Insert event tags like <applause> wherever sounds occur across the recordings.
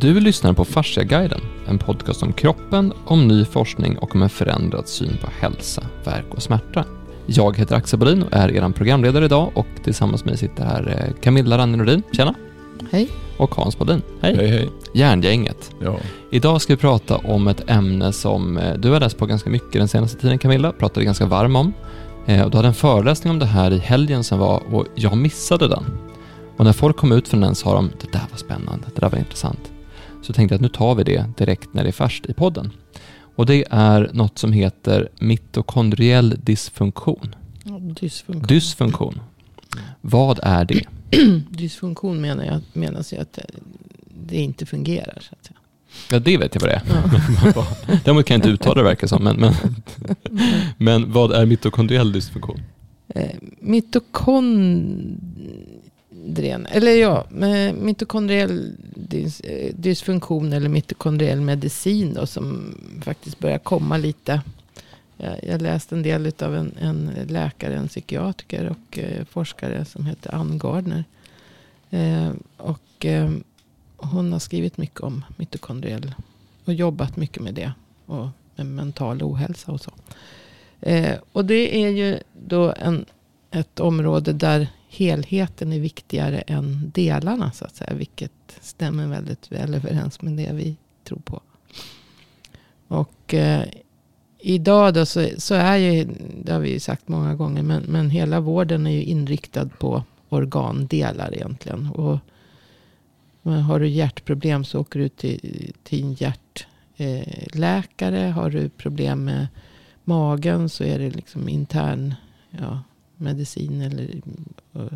Du lyssnar på Fasciaguiden, en podcast om kroppen, om ny forskning och om en förändrad syn på hälsa, verk och smärta. Jag heter Axel Bodin och är er programledare idag och tillsammans med mig sitter här eh, Camilla Ranne tjena! Hej! Och Hans Bodin, hej! Hej hej. Järngänget. Ja. Idag ska vi prata om ett ämne som eh, du har läst på ganska mycket den senaste tiden Camilla, pratade ganska varm om. Eh, och du hade en föreläsning om det här i helgen som var och jag missade den. Och när folk kom ut från den sa de, det där var spännande, det där var intressant. Så tänkte jag att nu tar vi det direkt när det är färskt i podden. Och det är något som heter mitokondriell dysfunktion. Dysfunktion. Dysfunktion. Vad är det? <clears throat> Dysfunktion menar jag menas ju att det, inte fungerar. Så att säga. Ja, det vet jag vad det är. Ja. <laughs> Däremot kan jag inte uttala det verkar som. Men, men, <laughs> men vad är mitokondriell dysfunktion? Eh, mitokondrien, eller ja, mitokondriell eh, dysfunktion eller mitokondriell medicin då, som faktiskt börjar komma lite. Jag, jag läste en del av en, en läkare, en psykiatriker och eh, forskare som heter Ann Gardner. Eh, och eh, hon har skrivit mycket om mitokondriell och jobbat mycket med det. Och med mental ohälsa och så. Eh, och det är ju då en, ett område där helheten är viktigare än delarna så att säga. Vilket stämmer väldigt väl överens med det vi tror på. Och eh, idag då så, så är ju, det har vi ju sagt många gånger, men, men hela vården är ju inriktad på organdelar egentligen. Och men har du hjärtproblem så åker du till, till en hjärtläkare. Eh, har du problem med magen så är det liksom intern ja, medicin. Eller, och,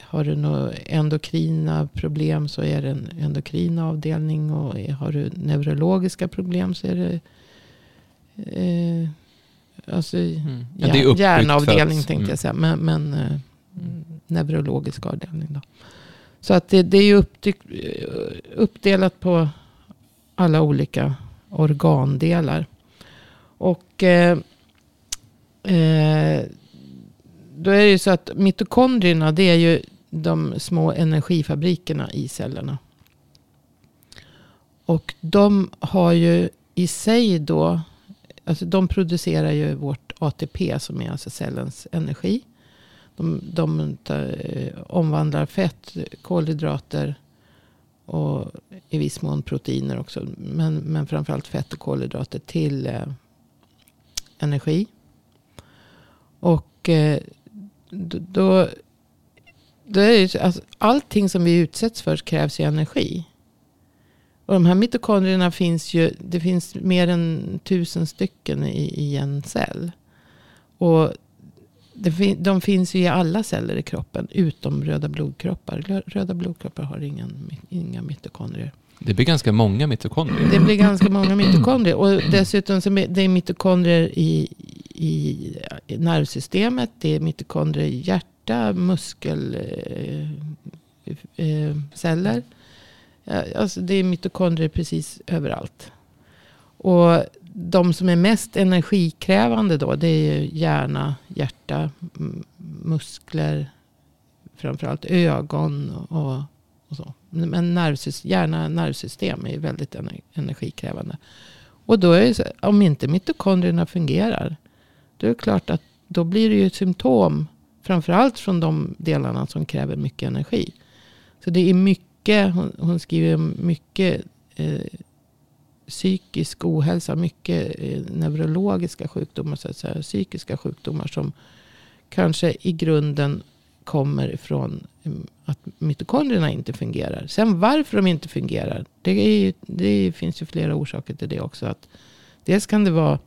har du några endokrina problem så är det en endokrina avdelning. Och har du neurologiska problem så är det eh, alltså, Mm. Ja, det är hjärnavdelning att- tänkte mm. jag säga. Men, men eh, neurologisk avdelning då. Så att det, det är ju uppdyk- uppdelat på alla olika organdelar. Och eh, eh, då är det ju så att mitokondrierna det är ju de små energifabrikerna i cellerna. Och de har ju i sig då, alltså de producerar ju vårt ATP som är alltså cellens energi. De, de tar, eh, omvandlar fett, kolhydrater och i viss mån proteiner också. Men, men framförallt fett och kolhydrater till eh, energi. Och eh, då, då är det alltså, allting som vi utsätts för krävs ju energi. Och de här mitokondrierna finns ju, det finns mer än tusen stycken i, i en cell. Och det de finns ju i alla celler i kroppen utom röda blodkroppar. Rö- Röda blodkroppar har ingen, inga mitokondrier. Det blir ganska många mitokondrier. Det blir ganska många mitokondrier. Och dessutom så är det mitokondrier i, i, nervsystemet. Det är mitokondrier i hjärta, muskelceller. Eh, eh, alltså det är mitokondrier precis överallt. Och de som är mest energikrävande då, det är ju hjärna, hjärta, muskler, framförallt ögon och, och så. Men nervsystem, hjärna, nervsystem är ju väldigt energikrävande. Och då är det så, om inte mitokondrierna fungerar, då är det klart att då blir det ju ett symptom, framförallt från de delarna som kräver mycket energi. Så det är mycket, hon, hon skriver mycket eh, psykisk ohälsa, mycket eh, neurologiska sjukdomar, så att säga, psykiska sjukdomar som kanske i grunden kommer ifrån mm, att mitokondrierna inte fungerar. Sen varför de inte fungerar, det, är ju, det finns ju flera orsaker till det också. Att dels kan det vara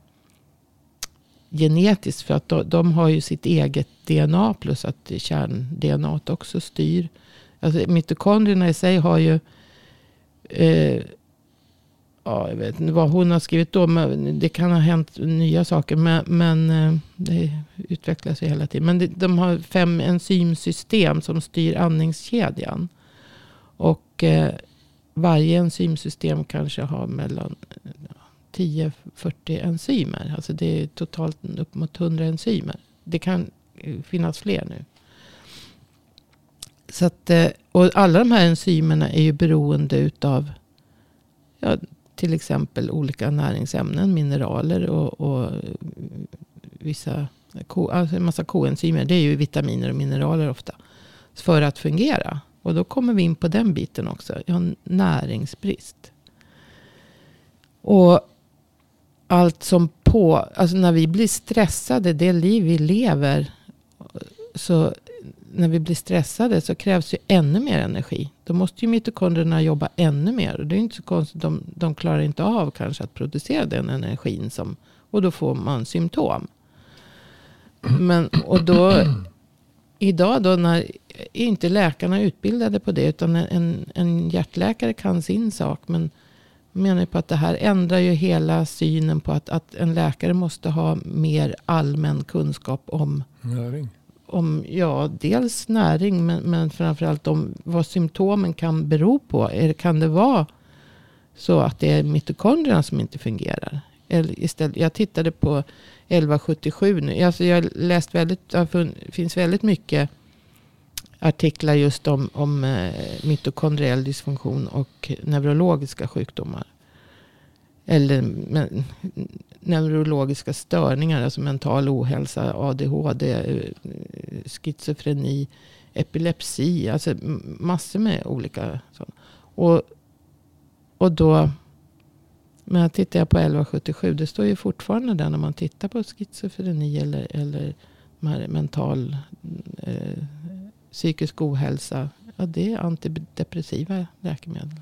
genetiskt för att de, de har ju sitt eget DNA plus att kärn-DNA också styr. Alltså mitokondrierna i sig har ju eh, ja, jag vet inte vad hon har skrivit då. Men det kan ha hänt nya saker. Men, men eh, det utvecklas ju hela tiden. Men det, de har fem enzymsystem som styr andningskedjan. Och eh, varje enzymsystem kanske har mellan 10-40 enzymer. Alltså det är totalt upp mot 100 enzymer. Det kan eh, finnas fler nu. Så att, eh, och alla de här enzymerna är ju beroende utav ja, till exempel olika näringsämnen, mineraler och, och eh, vissa ko, alltså en massa koenzymer. Det är ju vitaminer och mineraler ofta. För att fungera. Och då kommer vi in på den biten också. Ja, näringsbrist. Och allt som på, alltså när vi blir stressade, det liv vi lever. Så när vi blir stressade så krävs ju ännu mer energi. Då måste ju mitokondrierna jobba ännu mer. Och det är inte så konstigt. De, de klarar inte av kanske att producera den energin. Som, och då får man symptom. Men, och då, idag då när, är inte läkarna utbildade på det. Utan en, en hjärtläkare kan sin sak. Men menar på att det här ändrar ju hela synen på att, att en läkare måste ha mer allmän kunskap om Näring. om ja, dels näring men, men framförallt om vad symptomen kan bero på. Är, kan det vara så att det är mitokondrierna som inte fungerar? Eller istället, jag tittade på 1177 nu. Alltså jag läst väldigt, det finns väldigt mycket artiklar just om, om eh, mitokondriell dysfunktion och neurologiska sjukdomar. Eller men, neurologiska störningar, alltså mental ohälsa, ADHD, eh, schizofreni, epilepsi. Alltså massor med olika sådana. Och, och då, men tittar jag på 1177, det står ju fortfarande där när man tittar på schizofreni eller, eller mental eh, psykisk ohälsa. Ja, det är antidepressiva läkemedel.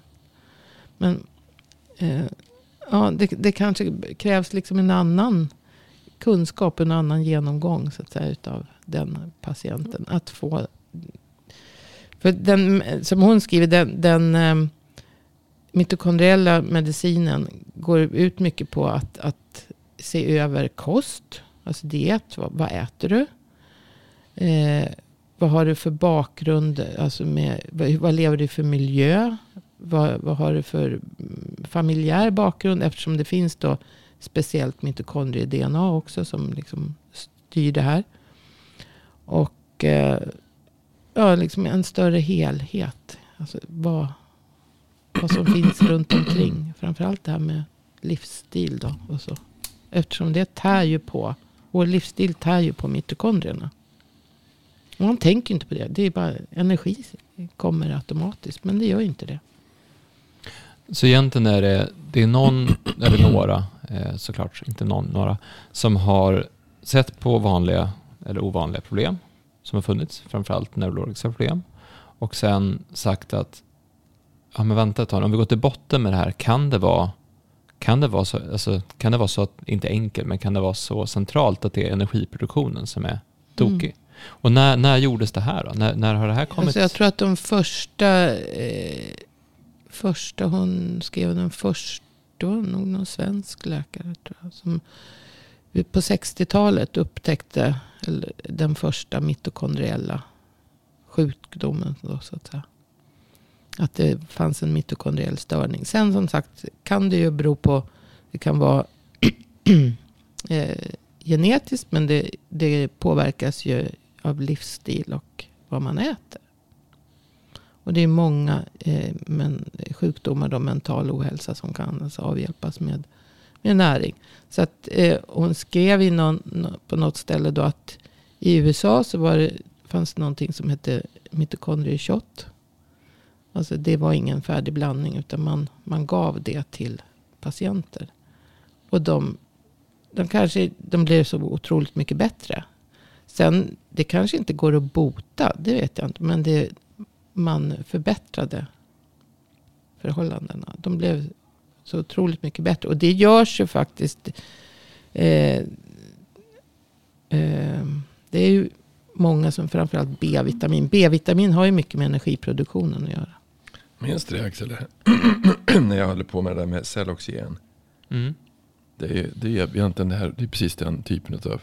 Men eh, ja, det, det kanske krävs liksom en annan kunskap, en annan genomgång så att säga, utav den patienten. Att få... För den, som hon skriver, den, den eh, mitokondriella medicinen går ut mycket på att, att se över kost. Alltså diet, vad, vad äter du? Eh, vad har du för bakgrund? Alltså med, vad, vad lever du för miljö? Vad, vad har du för mm, familjär bakgrund? Eftersom det finns då speciellt mitokondrie-DNA också som liksom styr det här. Och eh, ja, liksom en större helhet. Alltså vad, vad som finns runt omkring. Framförallt det här med livsstil då. Och så. Eftersom det tär ju på, vår livsstil tär ju på mitokondrierna. Man tänker inte på det. Det är bara energi kommer automatiskt. Men det gör inte det. Så egentligen är det, det är någon, <clears throat> eller några, eh, såklart inte någon, några, som har sett på vanliga eller ovanliga problem som har funnits, framförallt neurologiska problem. Och sen sagt att, ja men vänta ett tag, om vi går till botten med det här, kan det vara kan det vara så, alltså, kan det vara så att, inte enkelt, men kan det vara så centralt att det är energiproduktionen som är tokig? Mm. Och när, när gjordes det här då? När, när har det här kommit? Alltså jag tror att de första, eh, första hon skrev den första, det var nog någon svensk läkare tror jag. Som på 60-talet upptäckte den första mitokondriella sjukdomen. Då, så att, säga. att det fanns en mitokondriell störning. Sen som sagt kan det ju bero på, det kan vara <clears throat> eh, genetiskt men det, det påverkas ju av livsstil och vad man äter. Och det är många eh, men, sjukdomar, då, mental ohälsa, som kan alltså avhjälpas med, med näring. Så att eh, hon skrev i någon, på något ställe då att i USA så var det, fanns det någonting som hette mitokondrieshot. Alltså det var ingen färdig blandning utan man, man gav det till patienter. Och de, de, kanske, de blev så otroligt mycket bättre. Sen, det kanske inte går att bota, det vet jag inte. Men det, man förbättrade förhållandena. De blev så otroligt mycket bättre. Och det görs ju faktiskt. Eh, eh, det är ju många som framförallt B-vitamin. B-vitamin har ju mycket med energiproduktionen att göra. Minns du det Axel? <clears throat> När jag höll på med det där med celloxygen. Mm. Det, är, det, är egentligen det, här, det är precis den typen av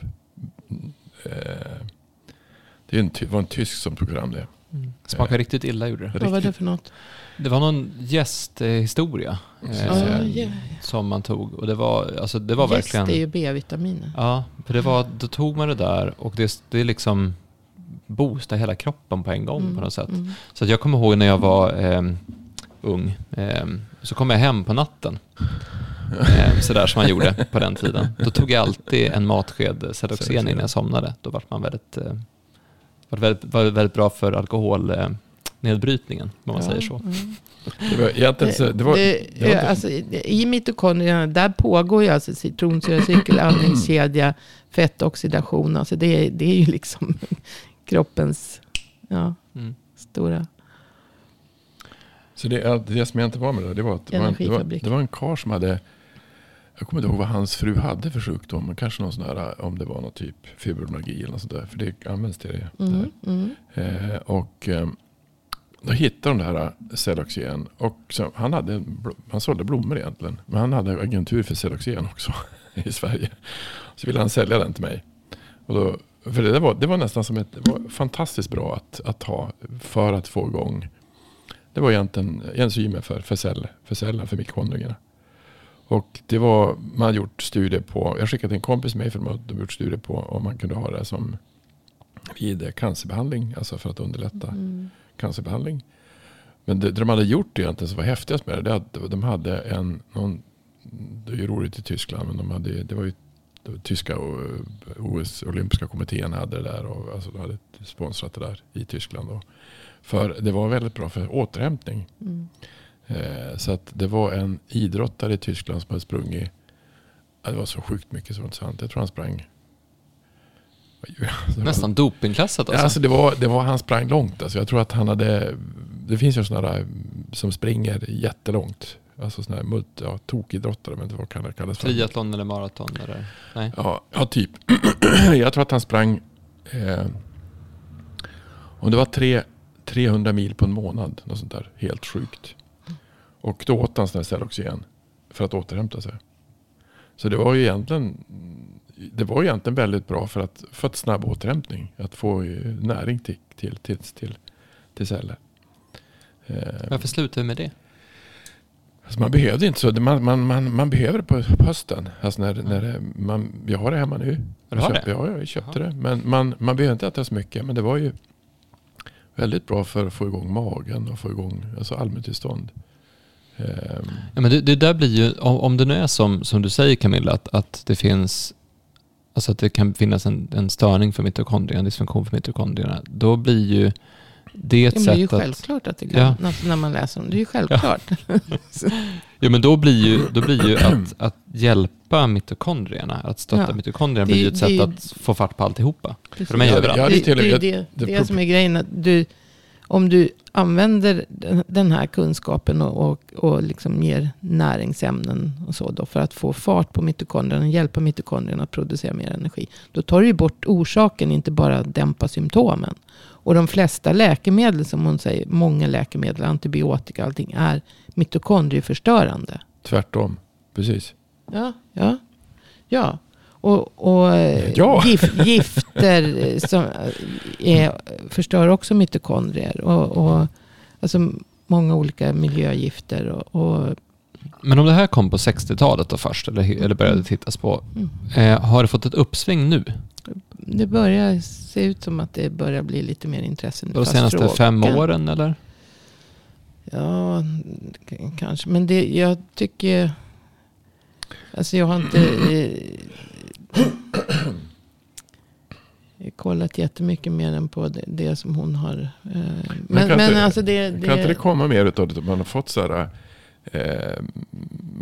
det en, var en tysk som tog fram det. Mm. Smakade riktigt illa gjorde det. Vad var det för något? Det var någon gästhistoria eh, oh, yeah. som man tog. Och det var, alltså, det var verkligen... Gäst är ju B-vitaminer. Ja, för det var, då tog man det där och det, det är liksom boosta hela kroppen på en gång Mm, på något sätt. mm. Så att jag kommer ihåg när jag var eh, ung, eh, så kom jag hem på natten. Eh, sådär som man gjorde på den tiden. Då tog jag alltid en matsked Celoxen innan jag somnade. Då var man väldigt, eh, var väldigt, var väldigt bra för alkoholnedbrytningen, om man Ja, säger så. ja. Det var egentligen så, det var, Det, det var alltså, I mitokondrierna, där pågår ju alltså citronsyracykel, andningskedja, fettoxidation. Alltså det, är- det är ju liksom <laughs> kroppens ja, Mm. stora... Så det, det som jag inte var med det, det var att det var, en, det, var, det var en karl som hade, jag kommer inte ihåg vad hans fru hade för sjukdom, men kanske någon sån här, om det var någon typ fibromyalgi eller något sånt där, för det används till det. Mm, mm. Eh, och eh, då hittade de det här Celoxen. Och så, han, hade, han sålde blommor egentligen. Men han hade agentur för Celoxen också <laughs> i Sverige. Så ville han sälja den till mig. Och då, för det, var, det var nästan som ett, det var fantastiskt bra att, att ha för att få igång. Det var egentligen enzymer för, för, cell, för celler, för mitokondrierna. Och det var, man hade gjort studier på, jag skickade till en kompis med för de hade gjort studier på om man kunde ha det som vid cancerbehandling, alltså för att underlätta Mm. cancerbehandling. Men det, det de hade gjort egentligen som var häftigast med det, det att de hade en, någon, det är ju roligt i Tyskland, men de hade, det var ju det var tyska och OS, olympiska kommittén hade det där och alltså de hade sponsrat det där i Tyskland. Då. För det var väldigt bra för återhämtning. Mm. Eh, så att det var en idrottare i Tyskland som hade sprungit, det var så sjukt mycket det var. Jag tror han sprang det var- Nästan dopingklassat Ja, alltså. alltså det var, det var, han sprang långt. Alltså jag tror att han hade, det finns ju sådana där som springer jättelångt. Alltså sådana här multi, ja, tokidrottare, men inte vad kan det kallas för. Triathlon eller maraton eller? Nej. Ja, ja typ. <clears throat> jag tror att han sprang, eh, om det var tre, 300 mil på en månad. Något sånt där. Helt sjukt. Och då åt han sån här Celoxen för att återhämta sig. Så det var ju egentligen, det var egentligen väldigt bra för att, för att snabb återhämtning. Att få näring till, till, till, till, till celler. Eh, Varför slutar vi med det? Alltså man behövde inte så. Man, man, man, man behöver det på hösten. Alltså när, när det, man, jag har det hemma nu. Du har det? Ja, jag köpte det. Men man, man behöver inte äta så mycket. Men det var ju väldigt bra för att få igång magen och få igång alltså allmäntillstånd. Ehm, Ja, men det, det där blir ju, om, det nu är som, som du säger Camilla, att, att det finns Alltså att det kan finnas en, en störning för mitokondrierna, en dysfunktion för mitokondrierna. Då blir ju det ett Det är ju sätt att... självklart att det kan, Ja. när- när man läser om det. Det är ju självklart. <laughs> Ja, men då blir ju, då blir ju att, att hjälpa mitokondrierna, att stötta Ja. mitokondrierna Det- blir ju ett det sätt ju- att få fart på alltihopa. Precis. För de är ju Ja, överallt. ja, det, det är till- det är det, det det som är grejen. Att du, om du använder den- här kunskapen och, och, och liksom ger näringsämnen och så då för att få fart på mitokondrierna, hjälpa mitokondrierna att producera mer energi. Då tar du bort orsaken, inte bara dämpa symptomen. Och de flesta läkemedel, som hon säger, många läkemedel, antibiotika, allting är mitokondrieförstörande. tvärtom. Precis. Ja, ja, ja. Och, och Ja. gif, gifter som eh, är, förstör också mitokondrier. Och, och, alltså många olika miljögifter. Och, och, Men om det här kom på 60-talet då först, eller, eller började tittas på, Mm. eh, har det fått ett uppsving nu? det börjar se ut som att det börjar bli lite mer intresse. nu, De senaste fem frågan- åren eller? Ja, kanske. Men det, jag tycker... Alltså jag har inte eh, kollat jättemycket mer än på det, det som hon har. Eh, men kan men inte- alltså det... Kan inte det komma mer utav det? Att man har fått så här, eh,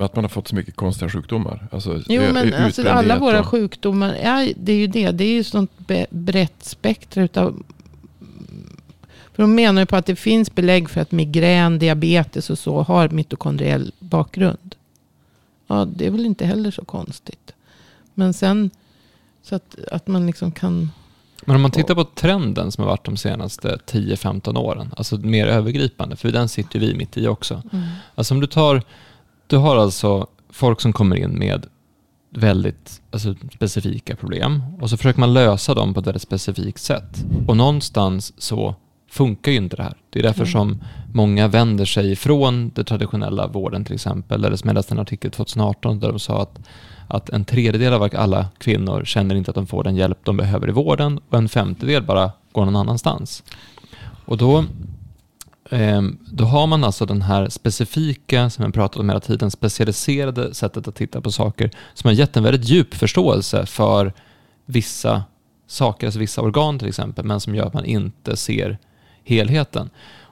att man har fått så mycket konstiga sjukdomar. Alltså, Jo, det- men alltså alla våra och- sjukdomar, är, det är ju det. Det är ju sånt brett spektra utav... För de menar ju på att det finns belägg för att migrän, diabetes och så har mitokondriell bakgrund. Ja, det är väl inte heller så konstigt. Men sen så att, att man liksom kan... Men om man tittar på trenden som har varit de senaste 10-15 åren, alltså mer övergripande, för den sitter ju vi mitt i också. Alltså om du tar, du har alltså folk som kommer in med väldigt alltså, specifika problem och så försöker man lösa dem på ett väldigt specifikt sätt. Och någonstans så funkar ju inte det här. Det är därför Mm. som många vänder sig ifrån den traditionella vården till exempel. Eller som jag läste en artikel 2018 där de sa att, att en tredjedel av alla kvinnor känner inte att de får den hjälp de behöver i vården och en femtedel bara går någon annanstans. Och då, eh, då har man alltså den här specifika, som jag pratat om hela tiden, specialiserade sättet att titta på saker som har gett en väldigt djup förståelse för vissa saker, alltså vissa organ till exempel, men som gör att man inte ser helheten.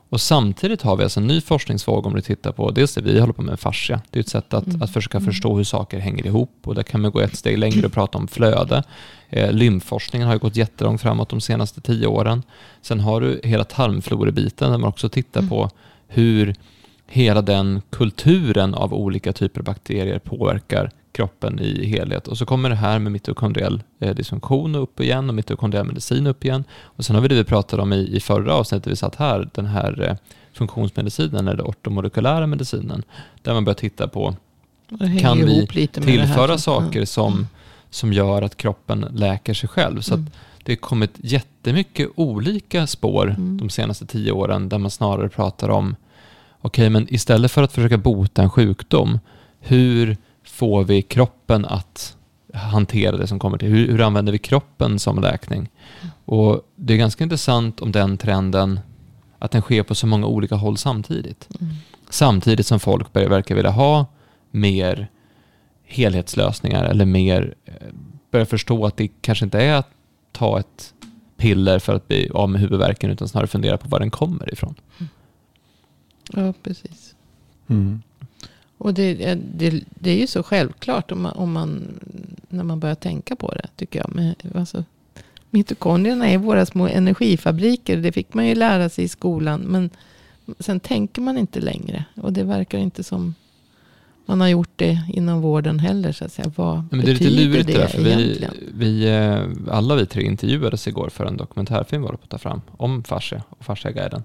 Och samtidigt har vi alltså en ny forskningsvåg om du tittar på dels det vi håller på med fascia. Det är ett sätt att, mm. att försöka mm. förstå hur saker hänger ihop och där kan man gå ett steg längre och prata om flöde. Eh, lymfforskningen har ju gått jättelångt framåt de senaste tio åren. Sen har du hela tarmflorebiten där man också tittar mm. på hur hela den kulturen av olika typer av bakterier påverkar kroppen i helhet. Och så kommer det här med mitokondriell eh, dysfunktion upp igen och mitokondriell medicin upp igen. Och sen har vi det vi pratade om i, i förra avsnittet vi satt här, den här eh, funktionsmedicinen eller ortomolekylära medicinen, där man börjar titta på kan vi tillföra saker som, som gör att kroppen läker sig själv. Så mm. det har kommit jättemycket olika spår mm. de senaste tio åren där man snarare pratar om okej, okay, men istället för att försöka bota en sjukdom, hur får vi kroppen att hantera det som kommer till? Hur, hur använder vi kroppen som läkning? Och det är ganska intressant om den trenden, att den sker på så många olika håll samtidigt. Mm. Samtidigt som folk börjar verka vilja ha mer helhetslösningar eller mer eh, börjar förstå att det kanske inte är att ta ett piller för att bli av med huvudvärken utan snarare fundera på var den kommer ifrån. Ja, precis. Mm. Och det, det, det är ju så självklart om man, om man, när man börjar tänka på det, tycker jag. Men, alltså, mitokondrierna är våra små energifabriker. Det fick man ju lära sig i skolan. Men sen tänker man inte längre. Och det verkar inte som man har gjort det inom vården heller. Så att säga. Vad men det är lite lurigt det, där, för vi, vi, eh, alla vi tre intervjuades igår för en dokumentärfilm var på att ta fram om fascia och fasciaguiden.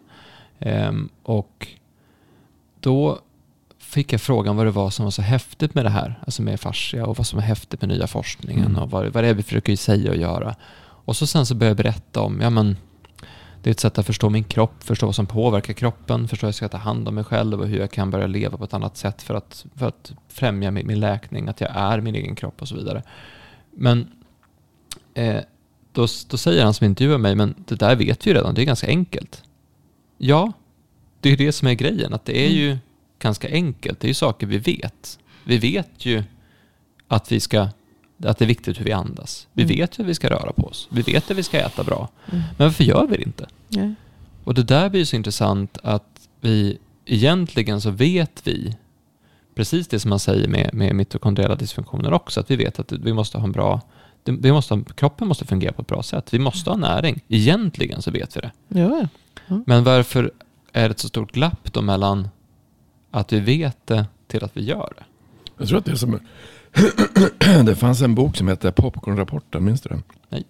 Ehm, och då fick jag frågan vad det var som var så häftigt med det här, alltså med fascia och vad som är häftigt med nya forskningen mm. och vad, vad det är vi försöker säga och göra. Och så sen så började jag berätta om, ja men det är ett sätt att förstå min kropp, förstå vad som påverkar kroppen, förstå hur jag ska ta hand om mig själv och hur jag kan börja leva på ett annat sätt för att, för att främja min, min läkning, att jag är min egen kropp och så vidare. Men eh, då, då säger han som intervjuar mig, men det där vet vi ju redan, det är ganska enkelt. Ja, det är det som är grejen, att det är mm. ju ganska enkelt. Det är ju saker vi vet. Vi vet ju att, vi ska, att det är viktigt hur vi andas. Vi mm. vet ju att vi ska röra på oss. Vi vet att vi ska äta bra. Mm. Men varför gör vi det inte? Ja. Och det där blir så intressant att vi egentligen så vet vi precis det som man säger med, med mitokondriella dysfunktioner också, att vi vet att vi måste ha en bra vi måste kroppen måste fungera på ett bra sätt. Vi måste ha näring. Egentligen så vet vi det. Ja, ja. Men varför är det ett så stort glapp då mellan att vi vet det till att vi gör det. Jag tror att det är som... <clears throat> det fanns en bok som hette Popcornrapporten, minns du den? Nej.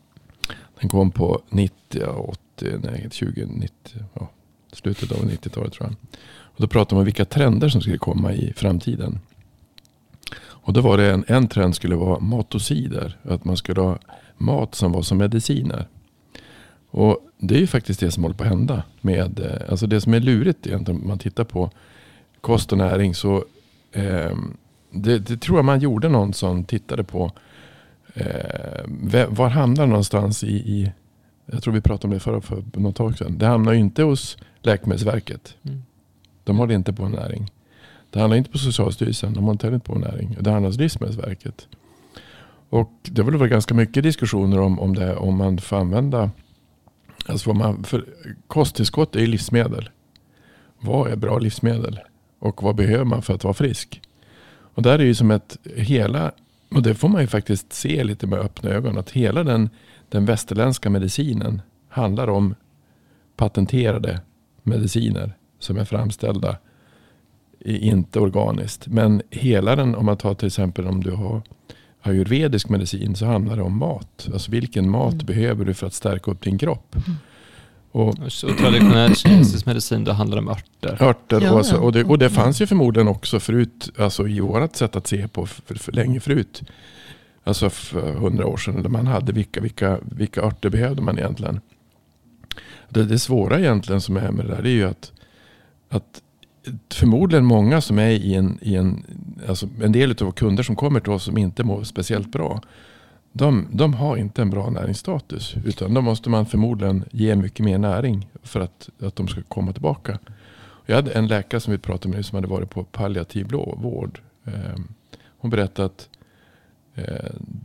Den kom på 90, 80, nej 20, 90, ja, slutet av 90-talet tror jag. Och då pratade man om vilka trender som skulle komma i framtiden. Och då var det en, en trend skulle vara matocider. Att man skulle ha mat som var som mediciner. Och det är ju faktiskt det som håller på att hända. Med, eh, alltså det som är lurigt egentligen om man tittar på kost och näring så eh, det, det, tror jag man gjorde någon som tittade på eh, var hamnar någonstans i, i, jag tror vi pratade om det förra för något tag sedan. Det hamnar ju inte hos Läkemedelsverket. Mm. De har det inte på näring. Det handlar inte på Socialstyrelsen. De har inte heller på näring. Det handlar hos Livsmedelsverket. Och det har väl varit ganska mycket diskussioner om, om, det, om man får använda Alltså vad man, för kosttillskott är ju livsmedel. Vad är bra livsmedel? Och vad behöver man för att vara frisk? Och där är ju som ett hela, och det får man ju faktiskt se lite med öppna ögon, att hela den, den västerländska medicinen handlar om patenterade mediciner som är framställda inte organiskt. Men hela den, om man tar till exempel om du har ayurvedisk medicin så handlar det om mat. Alltså vilken mat mm. behöver du för att stärka upp din kropp? Mm. Och, så traditionell kinesisk medicin, då handlar det om örter. Örter, ja, och, alltså, och, det, och det fanns ju förmodligen också förut, alltså i vårat sätt att se på, för, för länge förut. Alltså för hundra år sedan, där man hade vilka, vilka, vilka örter behövde man egentligen. Det, det svåra egentligen som är med det där, det är ju att, att förmodligen många som är i en, i en, alltså en del av kunder som kommer till oss som inte mår speciellt bra de, de har inte en bra näringsstatus. Utan då måste man förmodligen ge mycket mer näring för att, att de ska komma tillbaka. Jag hade en läkare som vi pratade med som hade varit på palliativ vård. Ehm, hon berättade att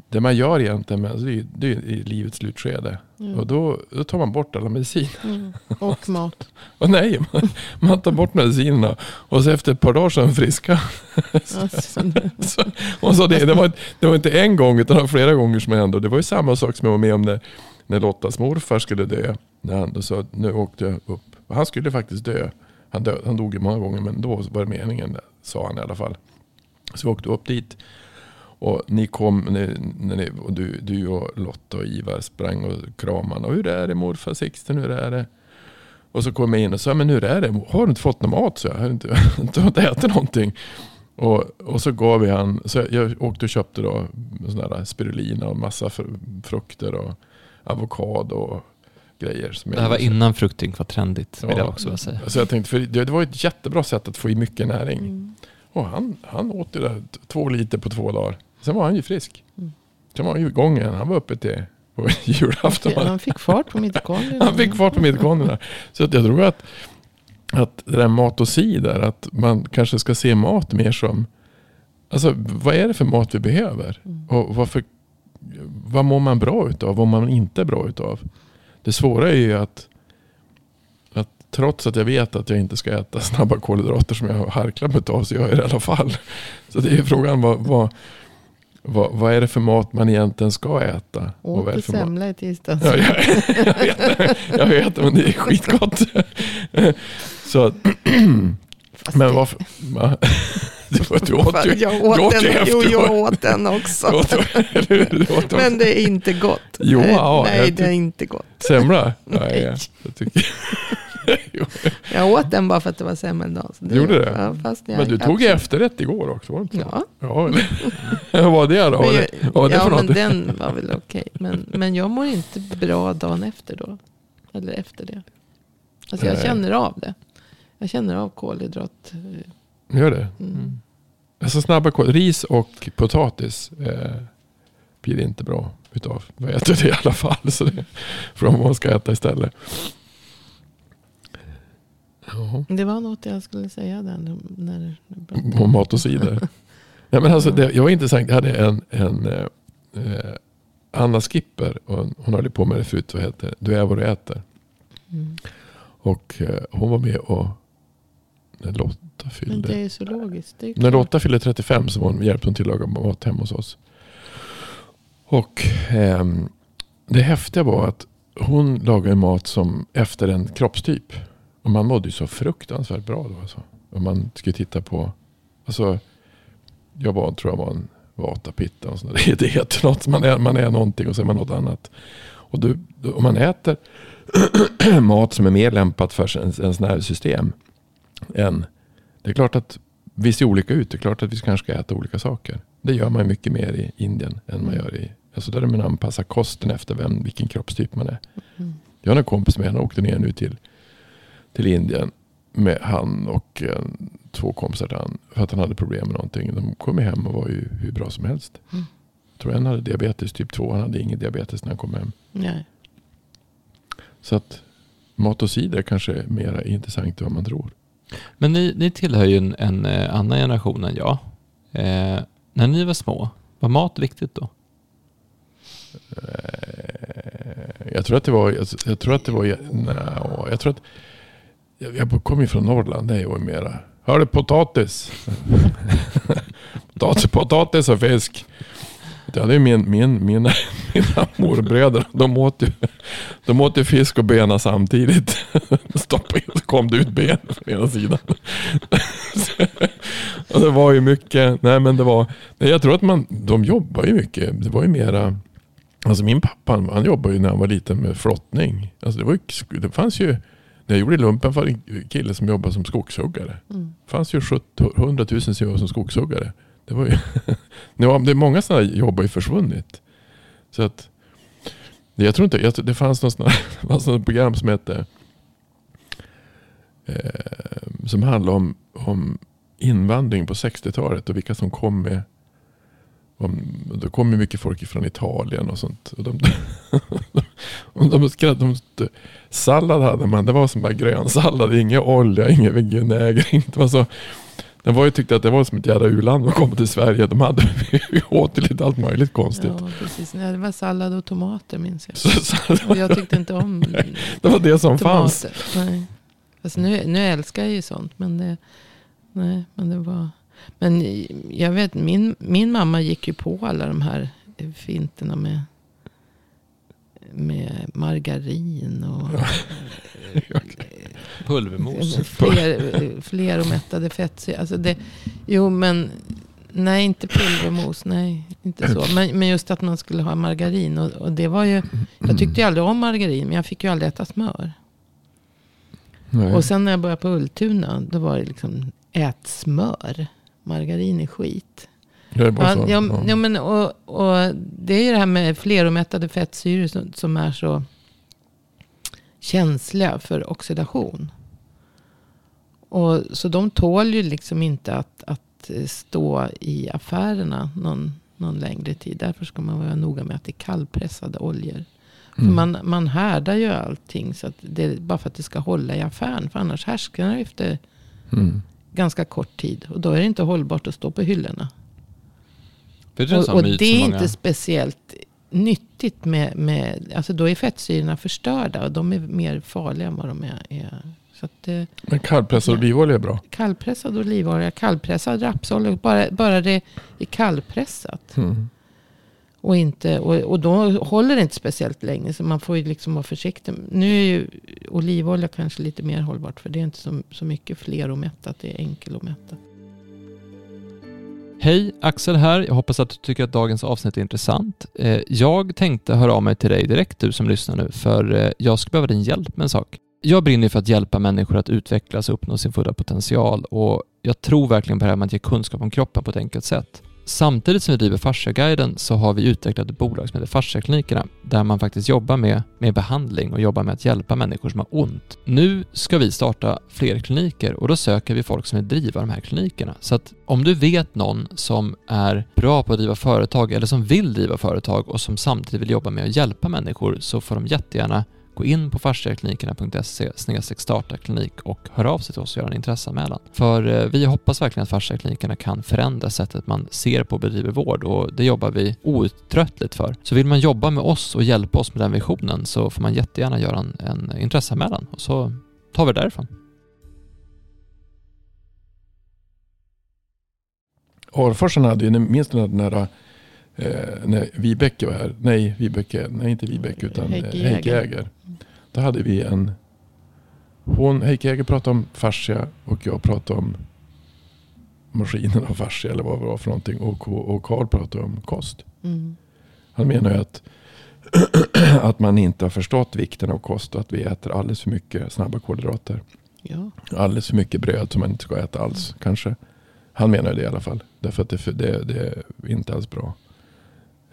det man gör egentligen med, alltså det, är, det i livets slutskede. Mm. Och då, då tar man bort alla mediciner. Mm. Och mat. <laughs> och nej, man, man, tar bort medicinerna. Och så efter ett par dagar så är de friska. <laughs> så, och så det, det, var, det var inte en gång utan flera gånger som hände. Det var ju samma sak som jag var med om när, när Lottas morfar skulle dö. När han då sa nu åkte jag upp. Han skulle faktiskt dö. Han, dö, han dog ju många gånger men då var det meningen, sa han i alla fall. Så vi åkte upp dit. Och ni kom, när, när ni, och du, du och Lotta och Ivar sprang och kramade. Och hur är det morfar Sixten, hur är det? Och så kom jag in och sa, men hur är det? Har du inte fått någon mat? Så jag har inte, <laughs> inte, inte ätit någonting. Och, och så gav vi han, så jag åkte och köpte då sån där spirulina och massa frukter och avokado och grejer. Som det här var innan fruktdrink var trendigt, vill jag också säga. Så jag tänkte, för det, det var ett jättebra sätt att få i mycket näring. Mm. Och han, han åt det där två liter på två dagar. Sen var han ju frisk. Mm. Sen var han ju igång igen. Han var uppe till på <laughs> julafton. Han fick fart på mitokondrierna. han fick fart på mitokondrierna. Så att jag tror att, att det där mat och cider, att man kanske ska se mat mer som, alltså vad är det för mat vi behöver? Mm. Och varför, vad mår man bra utav? Vad mår man inte bra utav? Det svåra är ju att trots att jag vet att jag inte ska äta snabba kolhydrater som jag har harklat mig av så gör jag det i alla fall. Så det är frågan vad, vad vad, vad, är det för mat man egentligen ska äta? Åt du semla i tisdags? Ja, jag, jag, vet, jag vet, men det är skitgott. Så, men varför? Du, du åt ju, jag åt, åt den, Jo, jag åt den också. Åt, åt men det är inte gott. Jo, ja, nej, det är inte gott. Semla? Nej, jag tycker... <laughs> jag åt den bara för att det var semmeldag. Du gjorde det? Ja, fast men du tog efterrätt igår också, var det inte Ja. ja <laughs> vad var det då? Jag, vad var det ja, men den var väl okej. Okay. Men, men jag mår inte bra dagen efter då. Eller efter det. Alltså jag Nej. känner av det. Jag känner av kolhydrat. Gör det? Mm. Alltså snabba kol, ris och potatis eh, blir det inte bra utav. Jag äter det i alla fall. <laughs> Så det, från vad man ska äta istället. Ja. Det var något jag skulle säga där. När, Om mat och cider. <laughs> Nej, men alltså, det, jag var intressant. Jag hade en, en eh, eh Anna Skipper. Och hon höll på med det förut. Vad heter Du är vad du äter. Mm. Och eh, hon var med och när Lotta fyllde. Men det är så logiskt. Är när Lotta fyllde 35 så var hon, hjälpte hon till att laga mat hemma hos oss. Och eh, det häftiga var att hon lagade mat som efter en kroppstyp. Och man mådde ju så fruktansvärt bra då. Alltså. Om man skulle titta på. Alltså, jag var, tror jag var en vatapitta. Och sånt. Det, heter något. Man är, man är någonting och så är man något annat. Och du, om man äter <clears throat> mat som är mer lämpat för ens, ens nervsystem. Än, det är klart att vi ser olika ut. Det är klart att vi kanske ska äta olika saker. Det gör man mycket mer i Indien än man gör i... Alltså där man anpassar kosten efter vem, vilken kroppstyp man är. Mm. Jag har en kompis med, han åkte ner nu till till Indien med han och eh, två kompisar till han. För att han hade problem med någonting. De kom hem och var ju hur bra som helst. Mm. Jag tror en hade diabetes typ 2. Han hade ingen diabetes när han kom hem. Nej. Så att mat och cider kanske är mer intressant än vad man tror. Men ni, ni tillhör ju en, en eh, annan generation än jag. Eh, när ni var små, var mat viktigt då? Eh, jag tror att det var, jag, jag tror att det var, nej, jag tror att jag kommer ju från Norrland. Det är ju mera. Hör du potatis? <laughs> potatis, potatis och fisk. Ja, det är min, min, mina, <laughs> mina morbröder. De åt, ju, de åt ju fisk och bena samtidigt. <laughs> Stoppa in så kom det ut ben från ena sidan. och det var ju mycket. Nej men det var. Nej, jag tror att man, de jobbar ju mycket. Det var ju mera. Alltså min pappa han jobbade ju när han var liten med flottning. Alltså det, var ju, det fanns ju när jag gjorde lumpen det en kille som jobbade som skogshuggare. Mm. Det fanns ju 100 000 som jobbade som skogshuggare. Det, var ju <laughs> det är många sådana jobb har ju försvunnit. Så att, jag tror inte, jag, det fanns något, sådana, <laughs> fanns något program som hette eh, som handlade om, om invandring på 60-talet och vilka som kom med då kom ju mycket folk från Italien och sånt. Och de, <laughs> och de, de, de, sallad hade man, det var som bara grönsallad, ingen olja, ingen vinäger. <laughs> Det var så, den var ju tyckte att det var som ett jävla u-land att komma till Sverige. De hade, <laughs> åt lite allt möjligt konstigt. Ja, precis. Nej, det var sallad och tomater minns jag. Så, och jag tyckte inte om Det var det som tomater. fanns. Nej. Alltså nu, nu älskar jag ju sånt. Men det, nej, men det var... Men jag vet, min, min mamma gick ju på alla de här finterna med, med margarin och <laughs> pulvermos. Fler, fler och mättade fettsyror. Alltså det, jo men nej inte pulvermos. Nej inte så. Men, men just att man skulle ha margarin. Och, och det var ju, jag tyckte ju aldrig om margarin. Men jag fick ju aldrig äta smör. Nej. Och sen när jag började på Ultuna. Då var det liksom ät smör margarin är skit. Det är bara så. Ja, ja. ja, men, och, och det är ju det här med fleromättade fettsyror som, som är så känsliga för oxidation. Och, så de tål ju liksom inte att, att stå i affärerna någon, någon längre tid. Därför ska man vara noga med att det är kallpressade oljor. Mm. man, man härdar ju allting så att det, bara för att det ska hålla i affären. För annars härsknar det efter mm ganska kort tid. Och då är det inte hållbart att stå på hyllorna. Det och, och det är inte speciellt nyttigt med, med, alltså då är fettsyrorna förstörda. Och de är mer farliga än vad de är. är. Så att, eh, Men kallpressad olivolja är bra? Kallpressad olivolja, kallpressad rapsolja. Bara, bara det är kallpressat. Mm. Och, inte, och, och då håller det inte speciellt länge. Så man får ju liksom vara försiktig. Nu är ju olivolja kanske lite mer hållbart. För det är inte så, så mycket mätta. Det är enkel att mätta. Hej, Axel här. Jag hoppas att du tycker att dagens avsnitt är intressant. Eh, jag tänkte höra av mig till dig direkt, du som lyssnar nu, för eh, jag skulle behöva din hjälp med en sak. Jag brinner för att hjälpa människor att utvecklas och uppnå sin fulla potential och jag tror verkligen på det här med att ge kunskap om kroppen på ett enkelt sätt. Samtidigt som vi driver Fasciaguiden så har vi utvecklat ett bolag som heter Fasciaklinikerna där man faktiskt jobbar med, med behandling och jobbar med att hjälpa människor som har ont. Nu ska vi starta fler kliniker och då söker vi folk som vill driva de här klinikerna. Så att om du vet någon som är bra på att driva företag eller som vill driva företag och som samtidigt vill jobba med att hjälpa människor så får de jättegärna Gå in på fasciaklinikerna.se starta klinik och hör av sig till oss och gör en intresseanmälan. För eh, vi hoppas verkligen att fasciaklinikerna kan förändra sättet man ser på och bedriver vård och det jobbar vi outtröttligt för. Så vill man jobba med oss och hjälpa oss med den visionen så får man jättegärna göra en, en intresseanmälan och så tar vi det därifrån. Arforsen hade ju, minns du den där eh, när Vibeke var här, nej, Vibeke, nej inte Vibeke utan Heike Jäger. Då hade vi en, hon, Heike Jäger pratade om fascia och jag pratade om maskinen av fascia eller vad det var för någonting. Och, och Carl pratade om kost. Mm. Han menar ju att, <clears throat> att man inte har förstått vikten av kost och att vi äter alldeles för mycket snabba kolhydrater. Ja. Alldeles för mycket bröd som man inte ska äta alls mm. kanske. Han menar det i alla fall. Därför att det, det, det är inte alls bra.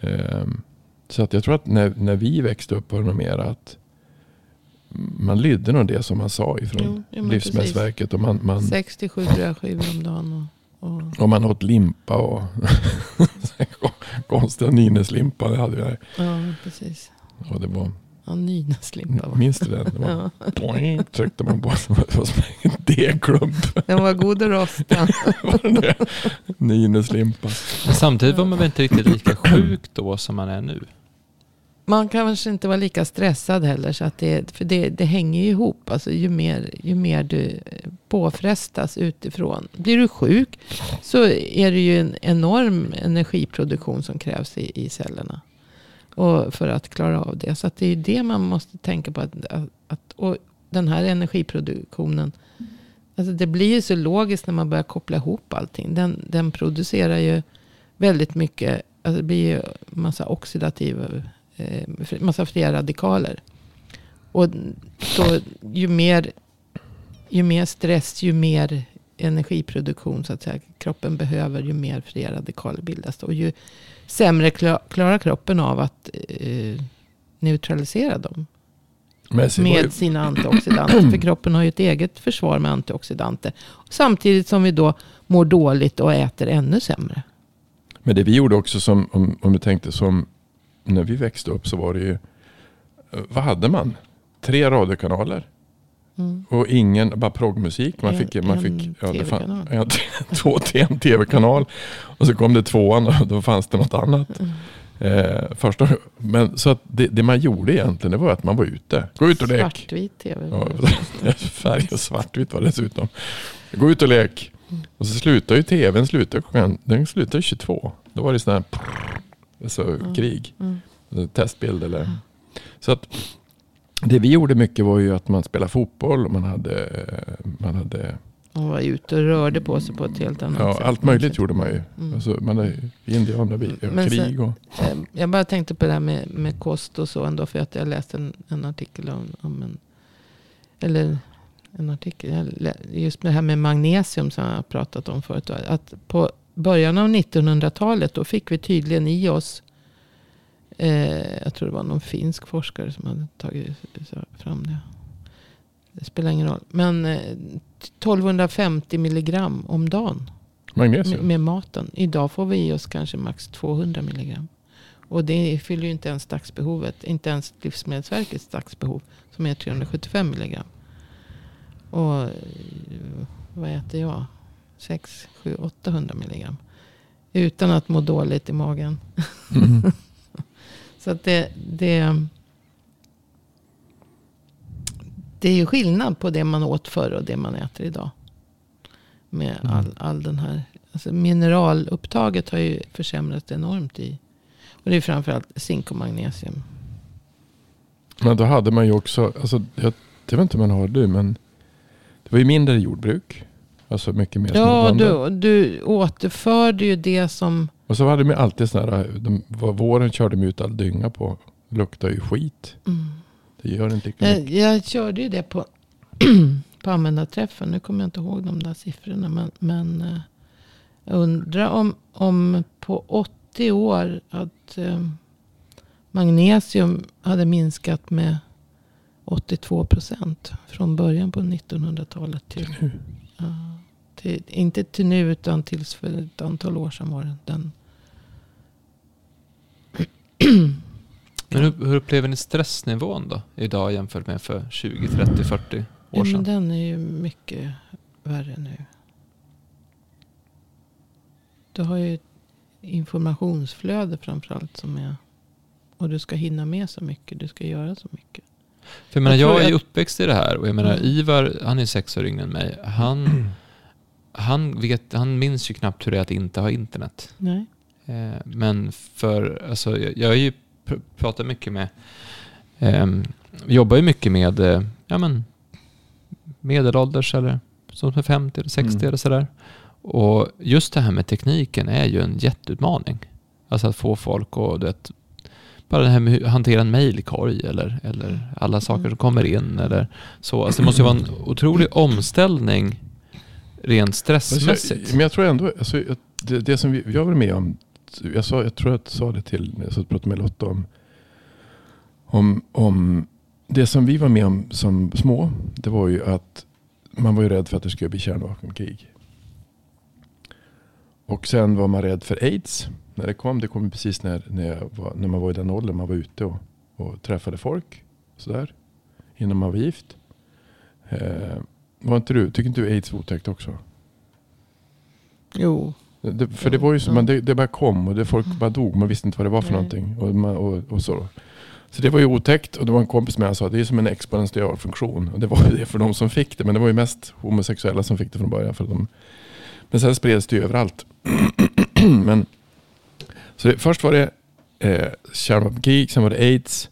Um, så att jag tror att när, när vi växte upp var det mer att man lydde nog det som man sa ifrån jo, Livsmedelsverket. Och man, man, 67 brödskivor om dagen. Och, och... och man åt limpa och <laughs> konstiga nynäslimpa. Det hade vi. Ja, precis. Och det var... Ja, nynäslimpa. Minns du den? Det var, ja. tryckte man på. Var som en degklump. Den var god att rosta. <laughs> Nynäslimpa. Samtidigt var man väl inte riktigt lika sjuk då som man är nu? Man kanske inte vara lika stressad heller. Så att det, för det, det hänger ju ihop. Alltså ju, mer, ju mer du eh, påfrestas utifrån. Blir du sjuk så är det ju en enorm energiproduktion som krävs i, i cellerna. Och för att klara av det. Så att det är det man måste tänka på. Att, att, och den här energiproduktionen. Alltså det blir ju så logiskt när man börjar koppla ihop allting. Den, den producerar ju väldigt mycket. Alltså det blir ju massa oxidativa eh, massa fria radikaler. Och då, ju, mer, ju mer stress, ju mer energiproduktion så att säga, kroppen behöver, ju mer fria radikaler bildas. Och ju sämre klarar kroppen av att eh, neutralisera dem. Med sina antioxidanter. För kroppen har ju ett eget försvar med antioxidanter. Samtidigt som vi då mår dåligt och äter ännu sämre. Men det vi gjorde också som, om, om du tänkte som när vi växte upp så var det ju, eh, vad hade man? Tre radiokanaler. Mm. Och ingen, bara proggmusik. Man fick, en, man fick ja, det fann, ja, <laughs> två, en tv-kanal. Och så kom det tvåan och då fanns det något annat. Mm. Eh, första, men så att det, det, man gjorde egentligen det var att man var ute. Gå ut och lek. Svartvit tv. Ja, <laughs> färg och svartvitt var det dessutom. Gå ut och lek. Mm. Och så slutade ju tvn klockan, den slutade 22. Då var det sån här alltså, mm. krig. Mm. Testbild eller. Så att det vi gjorde mycket var ju att man spelade fotboll. Och man hade, man hade och var ute och rörde på sig på ett helt annat ja, sätt. Allt möjligt gjorde man ju. Mm. Alltså, man är indianer, krig och... Eh, jag bara tänkte på det här med, med kost och så ändå. För att jag läste en, en artikel om, om en... Eller en artikel. Just det här med magnesium som jag har pratat om förut. Att på början av 1900-talet då fick vi tydligen i oss. Eh, jag tror det var någon finsk forskare som hade tagit fram det. Det spelar ingen roll. Men eh, 1250 milligram om dagen. Magnesium? Med, med, maten. Idag får vi i oss kanske max 200 milligram. Och det fyller ju inte ens dagsbehovet. Inte ens Livsmedelsverkets dagsbehov. Som är 375 milligram. Och eh, vad äter jag? 6, 7, 800 milligram. Utan att må dåligt i magen. Mm. <laughs> Så att det, det, det är ju skillnad på det man åt förr och det man äter idag. Med mm. all, all den här. Alltså mineralupptaget har ju försämrats enormt i. Och det är framförallt zink och magnesium. Men då hade man ju också, alltså, jag, jag vet inte om man har det men det var ju mindre jordbruk. Alltså mycket mer Ja, du, du återförde ju det som... Och så hade de alltid sådana här, de, våren körde de ut all dynga på. Luktar ju skit. Mm. Det gör inte jag, jag körde ju det på, <clears throat> på användarträffen. Nu kommer jag inte ihåg de där siffrorna. Men, men eh, jag undrar om, om på 80 år att eh, magnesium hade minskat med 82 procent. Från början på 1900-talet till, till nu. Uh, till, inte till nu utan tills för ett antal år sedan var det. Den. <clears throat> Men hur, hur upplever ni stressnivån då? Idag jämfört med för 20, 30, 40 år sedan? Ja, men den är ju mycket värre nu. Du har ju informationsflöde framförallt som är. Och du ska hinna med så mycket. Du ska göra så mycket. För jag, menar, jag, jag är ju uppväxt i det här och jag menar mm. Ivar, han är sex år yngre än mig. Han, <clears throat> han, vet, han minns ju knappt hur det är att inte ha internet. Nej. Eh, men för, alltså, jag, jag är ju pr pratar mycket med, eh, jobbar ju mycket med eh, ja, men, medelålders eller som är 50 eller 60 mm. eller sådär. Och just det här med tekniken är ju en jätteutmaning. Alltså att få folk att bara det här med att hantera en mejlkorg eller, eller alla saker som mm. kommer in eller så. Alltså det måste ju vara en otrolig omställning rent stressmässigt. Men jag tror ändå, alltså, det, det som vi, jag var med om jag, sa, jag tror jag sa det till, jag pratade med Lotta om, om, om det som vi var med om som små. Det var ju att man var ju rädd för att det skulle bli kärnvapenkrig. Och sen var man rädd för aids. När det kom, det kom precis när, när, var, när man var i den åldern man var ute och, och träffade folk. Sådär. Innan man var gift. Eh, var inte du, tycker inte du aids var otäckt också? Jo, det, för det var ju så, man, det, det bara kom och det folk bara dog. Man visste inte vad det var för Nej. någonting. Och, man, och, och, så. så det var ju otäckt och det var en kompis med som sa att det är som en exponentiell funktion. Och det var ju det för de som fick det. Men det var ju mest homosexuella som fick det från början. För de, men sen spreds det ju överallt. <clears throat> men, så det, först var det eh, kärnvapenkrig, sen var det aids.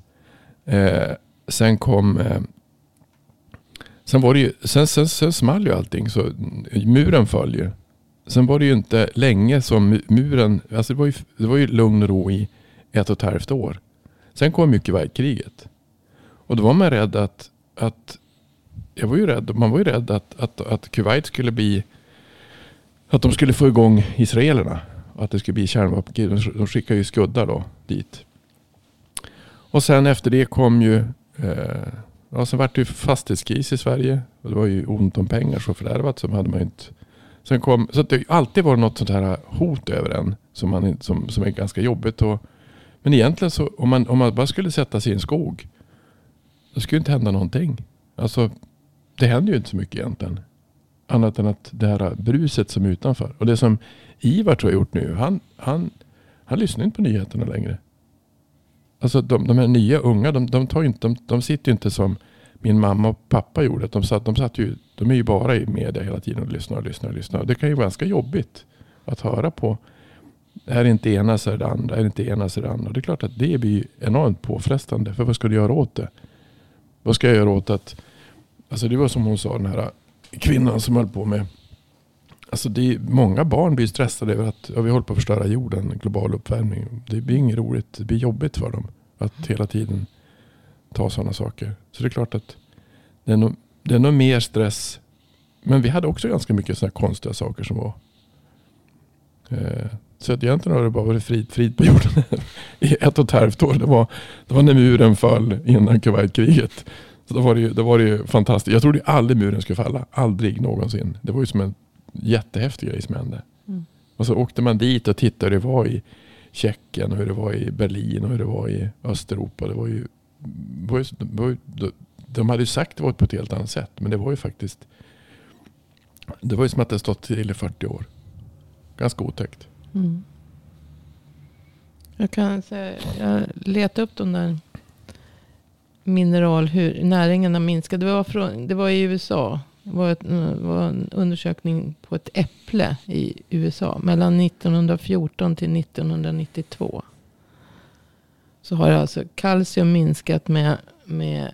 Eh, sen kom eh, Sen var det ju, sen, sen, sen small ju allting så muren föll ju. Sen var det ju inte länge som muren, alltså det var ju, det var ju lugn och ro i ett och ett halvt år. Sen kom mycket världskriget. Och då var man rädd att, att jag var ju rädd, man var ju rädd att, att, att Kuwait skulle bli, att de skulle få igång israelerna. Att det skulle bli kärnvapenkrig. De skickade ju skuddar då dit. Och sen efter det kom ju, eh, ja sen vart det ju fastighetskris i Sverige. Och det var ju ont om pengar så fördärvat så hade man ju inte Sen kom, så det har alltid varit något sånt här hot över en som, man, som, som är ganska jobbigt. Och, men egentligen så om man, om man bara skulle sätta sig i en skog. Då skulle inte hända någonting. Alltså det händer ju inte så mycket egentligen. Annat än att det här bruset som är utanför. Och det som Ivar tror jag gjort nu. Han, han, han lyssnar inte på nyheterna längre. Alltså de, de här nya unga, de, de, tar inte, de, de sitter ju inte som min mamma och pappa gjorde. De, satt, de, satt ju, de är ju bara i media hela tiden och lyssnar och lyssnar och lyssnar. Det kan ju vara ganska jobbigt att höra på. Är det inte ena så är det andra. Är det inte ena så är det andra. Det är klart att det blir enormt påfrestande. För vad ska du göra åt det? Vad ska jag göra åt att... Alltså det var som hon sa, den här kvinnan som höll på med... Alltså är, många barn blir stressade över att ja, vi håller på att förstöra jorden, global uppvärmning. Det blir inget roligt. Det blir jobbigt för dem att hela tiden ta sådana saker. Så det är klart att det är nog, det är nog mer stress. Men vi hade också ganska mycket sådana konstiga saker som var. Eh, så att egentligen har det bara varit frid, frid på jorden <laughs> i ett och ett halvt år. Det var, det var när muren föll innan Kuwaitkriget. Så då var, det ju, då var det ju fantastiskt. Jag trodde aldrig muren skulle falla. Aldrig någonsin. Det var ju som en jättehäftig grej som hände. Mm. Och så åkte man dit och tittade hur det var i Tjeckien och hur det var i Berlin och hur det var i Östeuropa. Det var ju var ju, var ju, de hade ju sagt det var på ett helt annat sätt. Men det var ju faktiskt. Det var ju som att det stått till i 40 år. Ganska otäckt. Mm. Jag kan säga, jag letade upp de där mineral, hur näringen har minskat. Det var, från, det var i USA. Det var, ett, var en undersökning på ett äpple i USA. Mellan 1914 till 1992 så har alltså kalcium minskat med, med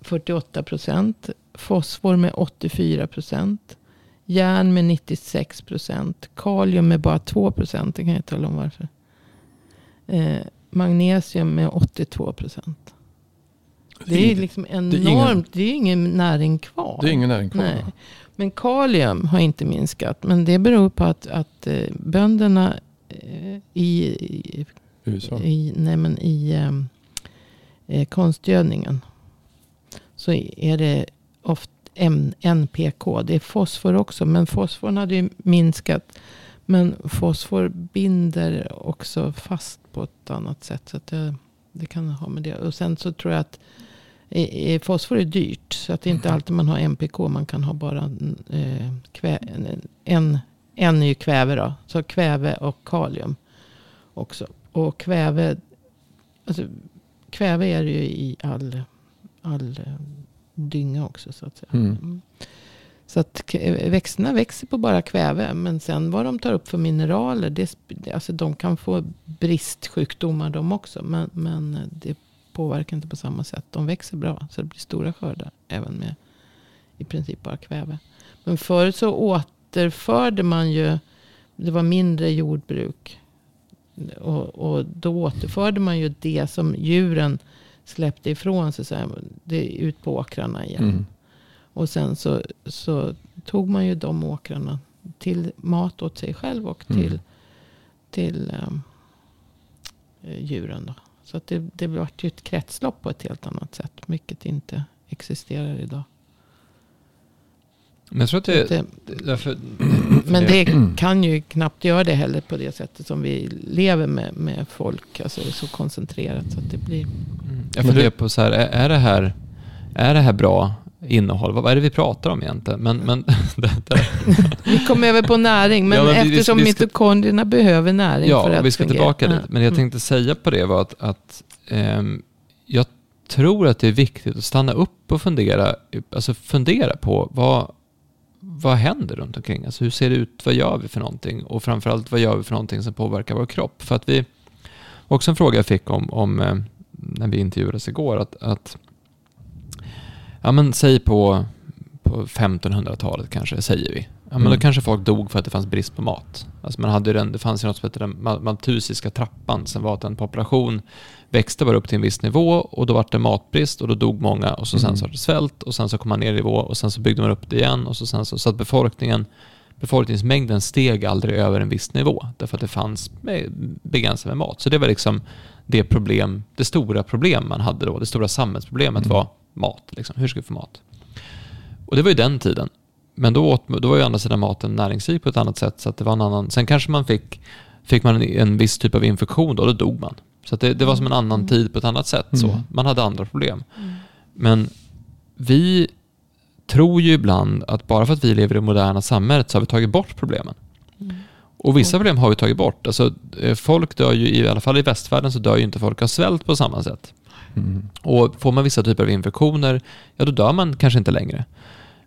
48 procent. Fosfor med 84 procent. Järn med 96 procent. Kalium med bara 2 procent. Det kan jag tala om varför. Eh, magnesium med 82 procent. Det är liksom enormt. Det är, ingen, det är ingen näring kvar. Det är ingen näring kvar. Nej. Men kalium har inte minskat. Men det beror på att, att eh, bönderna eh, i USA? I, nej men i ehm, eh, konstgödningen. Så är det ofta NPK. Det är fosfor också. Men fosforn hade ju minskat. Men fosfor binder också fast på ett annat sätt. Så det, det kan ha med det. Och sen så tror jag att eh, fosfor är dyrt. Så att det är inte alltid man har NPK. Man kan ha bara eh, kvä, en, en ju kväve då. Så kväve och kalium också. Och kväve, alltså, kväve är det ju i all, all eh, dynga också så att säga. Mm. mm. Så att växterna växer på bara kväve. Men sen vad de tar upp för mineraler. Det, alltså de kan få bristsjukdomar de också. Men, men det påverkar inte på samma sätt. De växer bra. Så det blir stora skördar. Även med i princip bara kväve. Men förr så återförde man ju. Det var mindre jordbruk. Och, och då återförde man ju det som djuren släppte ifrån sig. Så här, det ut på åkrarna igen. Mm. Och sen så, så tog man ju de åkrarna till mat åt sig själv och till, mm. till um, djuren. Då. Så att det, det blev ju ett kretslopp på ett helt annat sätt. Vilket inte existerar idag. Men jag tror att det, det därför, Men det <clears throat> kan ju knappt göra det heller på det sättet som vi lever med, med folk. Alltså så koncentrerat så att det blir... Mm. Jag funderar på så här, är, är, det här, är det här bra innehåll? Vad är det vi pratar om egentligen? Men, men <laughs> vi kom över på näring, men, ja, men eftersom vi, vi ska, mitokondrierna behöver näring ja, för att vi ska fungera. tillbaka dit. Men jag mm. tänkte säga på det var att, att um, jag tror att det är viktigt att stanna upp och fundera, alltså fundera på vad, vad händer runt omkring? Alltså hur ser det ut? Vad gör vi för någonting? Och framförallt vad gör vi för någonting som påverkar vår kropp? För att vi, också en fråga jag fick om, om eh, när vi intervjuades igår, att, att ja men säg på, på 1500-talet kanske, säger vi. Ja, men mm. Då kanske folk dog för att det fanns brist på mat. Alltså man hade den, det fanns ju något som hette den maltusiska trappan, som var att en population växte bara upp till en viss nivå och då var det matbrist och då dog många och så sen mm. så var det svält och sen så kom man ner i nivå och sen så byggde man upp det igen och så sen så, så att befolkningen befolkningsmängden steg aldrig över en viss nivå därför att det fanns begränsat med mat. Så det var liksom det problem, det stora problem man hade då, det stora samhällsproblemet mm. var mat. Liksom. Hur ska vi få mat? Och det var ju den tiden. men då, åt, då var ju andra sidan maten näringsrik på ett annat sätt. Så att det var en annan, sen kanske man fick, fick man en, en viss typ av infektion då, då dog man. Så det, det, var som en annan mm. tid på ett annat sätt. Så. Mm. Man hade andra problem. Mm. Men vi tror ju ibland att bara för att vi lever i det moderna samhället så har vi tagit bort problemen. Mm. Och vissa problem har vi tagit bort. Alltså, eh, folk dör ju, i alla fall i västvärlden, så dör ju inte folk av svält på samma sätt. Mm. Och får man vissa typer av infektioner, ja då dör man kanske inte längre.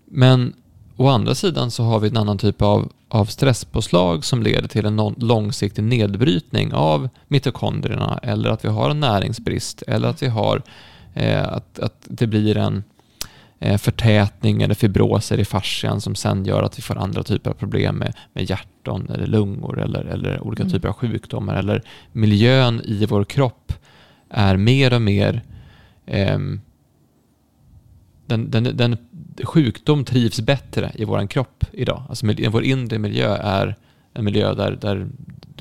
Men å andra sidan så har vi en annan typ av, av stresspåslag som leder till en långsiktig nedbrytning av mitokondrierna eller att vi har en näringsbrist eller att vi har eh, att, att det blir en eh, förtätning eller fibroser i fascian som sen gör att vi får andra typer av problem med, med hjärtan eller lungor eller, eller olika mm. typer av sjukdomar eller miljön i vår kropp är mer och mer eh, den, den, den, sjukdom trivs bättre i vår kropp idag. Alltså vår inre miljö är en miljö där, där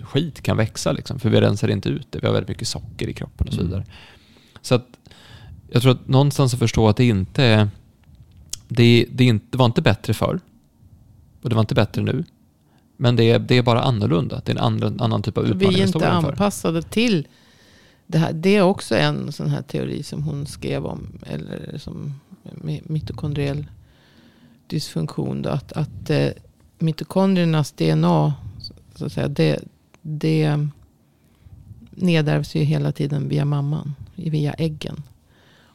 skit kan växa, liksom, för vi rensar inte ut det. Vi har väldigt mycket socker i kroppen och så mm. vidare. Mm. Så att jag tror att någonstans att förstå att det inte är det, det, inte, det var inte bättre förr och det var inte bättre nu. Men det är, det är bara annorlunda. Det är en annan, annan typ av utmaning Vi är inte anpassade till det här. Det är också en sån här teori som hon skrev om. Eller som mitokondriell dysfunktion. Då, att att eh, mitokondriernas DNA så att säga, det, det nedärvs ju hela tiden via mamman. Via äggen.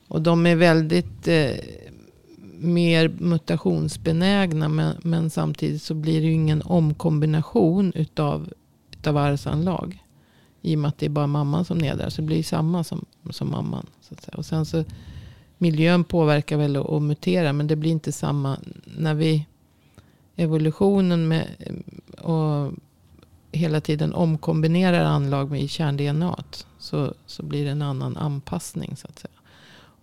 Och de är väldigt eh, mer mutationsbenägna. Men, men, samtidigt så blir det ju ingen omkombination utav, utav arvsanlag. I och med att det är bara mamman som är där. Så det blir samma som, som mamman. Så att säga. Och sen så miljön påverkar väl och, och muterar. Men det blir inte samma. När vi evolutionen med, och hela tiden omkombinerar anlag med kärn-DNA. Så, så blir det en annan anpassning så att säga.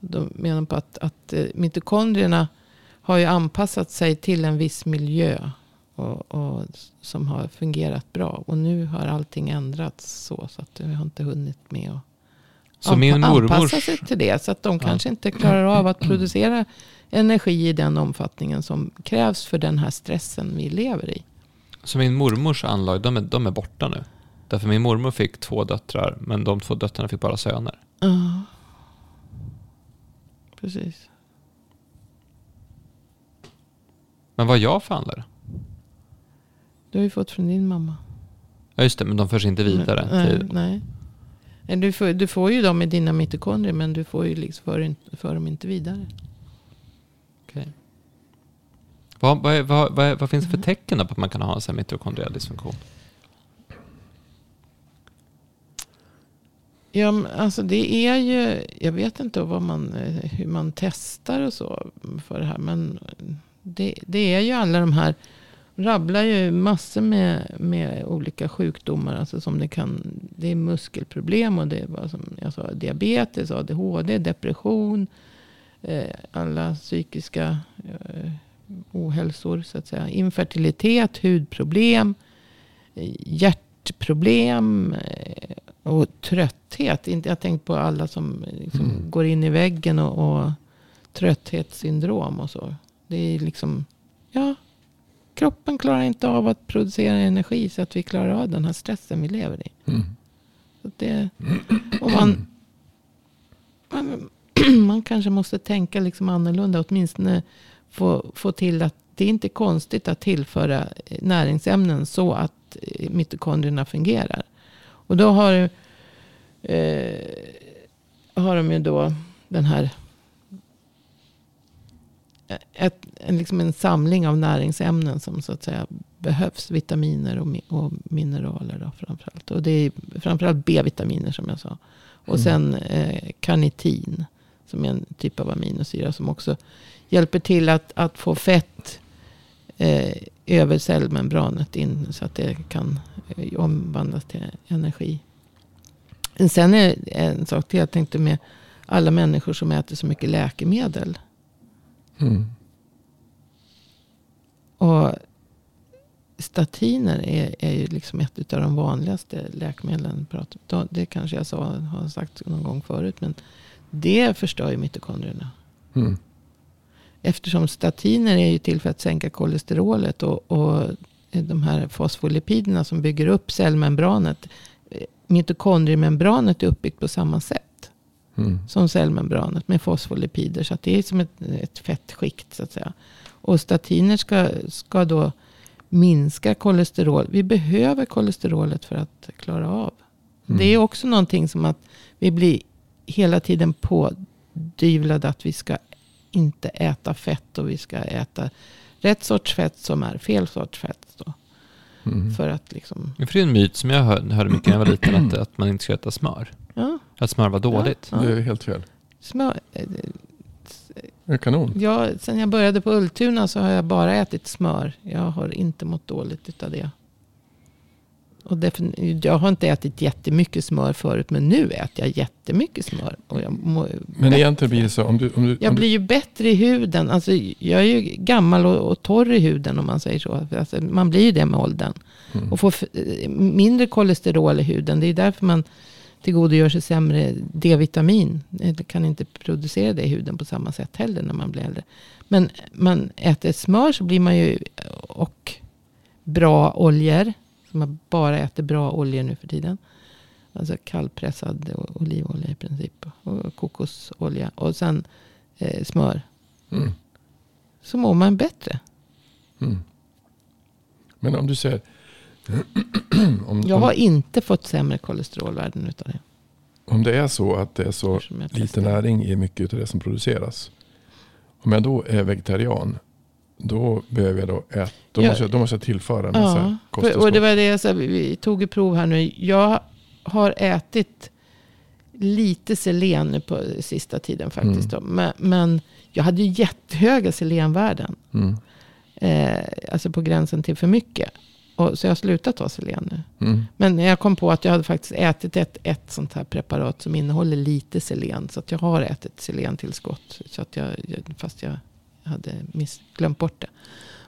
De menar på att, att eh, mitokondrierna har ju anpassat sig till en viss miljö. Och, och, som har fungerat bra. Och nu har allting ändrats så. Så att vi har inte hunnit med att så min mormors... anpassa sig till det. Så att de ja. kanske inte klarar av att producera energi i den omfattningen som krävs för den här stressen vi lever i. Så min mormors anlag, de är, de är borta nu? Därför min mormor fick två döttrar, men de två döttrarna fick bara söner. Ja precis. Men vad jag för anlare? Du har ju fått från din mamma. Ja just det, men de förs inte vidare. Nej, till... nej. Du, får, du får ju dem i dina mitokondrier men du får ju liksom för, för dem inte vidare. Okay. Vad, vad, vad, vad, vad finns det för mm. tecken på att man kan ha en mitokondriell dysfunktion? Ja, alltså det är ju, jag vet inte vad man, hur man testar och så för det här. Men det, det är ju alla de här, rabblar ju massor med, med olika sjukdomar. Alltså som det, kan, det är muskelproblem och det är som jag sa, diabetes, ADHD, depression. Eh, alla psykiska eh, ohälsor så att säga. Infertilitet, hudproblem, hjärtproblem. Och trötthet. Jag har tänkt på alla som liksom mm. går in i väggen och, och trötthetssyndrom och så. Det är liksom, ja, kroppen klarar inte av att producera energi så att vi klarar av den här stressen vi lever i. Mm. Så det, och man, man, <clears throat> man, kanske måste tänka liksom annorlunda. Åtminstone få, få till att det är inte konstigt att tillföra näringsämnen så att mitokondrierna fungerar. Och då har, eh, har de ju då den här ett, en, liksom en samling av näringsämnen som så att säga behövs. Vitaminer och, och mineraler då framförallt. Och det är framförallt B-vitaminer som jag sa. Och mm. sen eh, karnitin. Som är en typ av aminosyra som också hjälper till att, att få fett eh, över cellmembranet in. Så att det kan eh, omvandlas till energi. Men sen är en sak till. Jag tänkte med alla människor som äter så mycket läkemedel. Mm. Och statiner är, är ju liksom ett av de vanligaste läkemedlen. Det kanske jag sa, har sagt någon gång förut. Men det förstör ju mitokondrierna. Mm. eftersom statiner är ju till för att sänka kolesterolet och, och de här fosfolipiderna som bygger upp cellmembranet. Mitokondriemembranet är uppbyggt på samma sätt. Mm. Som cellmembranet med fosfolipider. Så det är som ett, ett fettskikt så att säga. Och statiner ska, ska då minska kolesterol. Vi behöver kolesterolet för att klara av. Mm. Det är också någonting som att vi blir hela tiden pådyvlade att vi ska inte äta fett och vi ska äta rätt sorts fett som är fel sorts fett. Då. Mm. För att liksom... För det är en myt som jag hörde, hörde mycket när jag var liten, att, att man inte ska äta smör. Ja. Att smör var dåligt. Ja. Det är helt fel. Smör... Eh, det är kanon. Ja, sen jag började på Ultuna så har jag bara ätit smör. Jag har inte mått dåligt av det. Och jag har inte ätit jättemycket smör förut. Men nu äter jag jättemycket smör. Och jag men bättre. egentligen blir det så. Om du, om du, jag blir ju bättre i huden. Alltså, jag är ju gammal och, och torr i huden om man säger så. Alltså, man blir ju det med åldern. Mm. Och får mindre kolesterol i huden. Det är därför man tillgodogör sig sämre D-vitamin. Det kan inte producera det i huden på samma sätt heller när man blir äldre. Men man äter smör så blir man ju och bra oljor. Så man bara äter bra oljor nu för tiden. Alltså kallpressad olivolja i princip. Och kokosolja. Och sen eh, smör. Mm. Så mår man bättre. Mm. Men om du säger om, jag har inte fått sämre kolesterolvärden utav det. Om det är så att det är så lite näring i mycket av det som produceras. Om jag då är vegetarian. Då behöver jag då äta. Då, ja. måste, jag, då måste jag tillföra en massa ja, kosttillskott. Och det var det jag sa. Vi tog ett prov här nu. Jag har ätit lite selen nu på sista tiden faktiskt. Mm. Men, men, jag hade ju jättehöga selenvärden. Mm. Eh, alltså på gränsen till för mycket. Och, så jag har slutat ta selen nu. Mm. Men jag kom på att jag hade faktiskt ätit ett, ett sånt här preparat som innehåller lite selen. Så att jag har ätit selentillskott. Så att jag, fast jag hade miss, glömt bort det.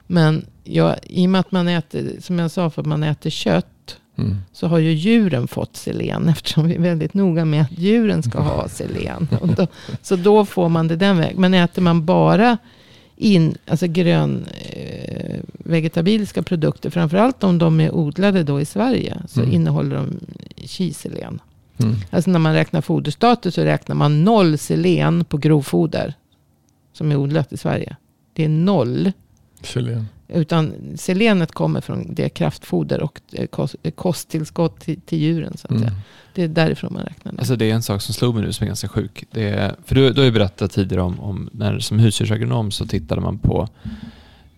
Men jag, i och med att man äter, som jag sa, för att man äter kött. Mm. Så har ju djuren fått selen. <laughs> Eftersom vi är väldigt noga med att djuren ska ha selen. Då, så då får man det den vägen. Men äter man bara in, alltså grön eh, vegetabiliska produkter, framförallt om de är odlade då i Sverige, så mm. innehåller de kiselen. Mm. Alltså när man räknar foderstatus så räknar man noll selen på grovfoder som är odlat i Sverige. Det är noll. Selen. Utan selenet kommer från det kraftfoder och kosttillskott till, till djuren. Så att mm. Det är därifrån man räknar det. Alltså det är en sak som slog mig nu som är ganska sjuk. Det är, för du, du har ju berättat tidigare om, om när som husdjursagronom så tittade man på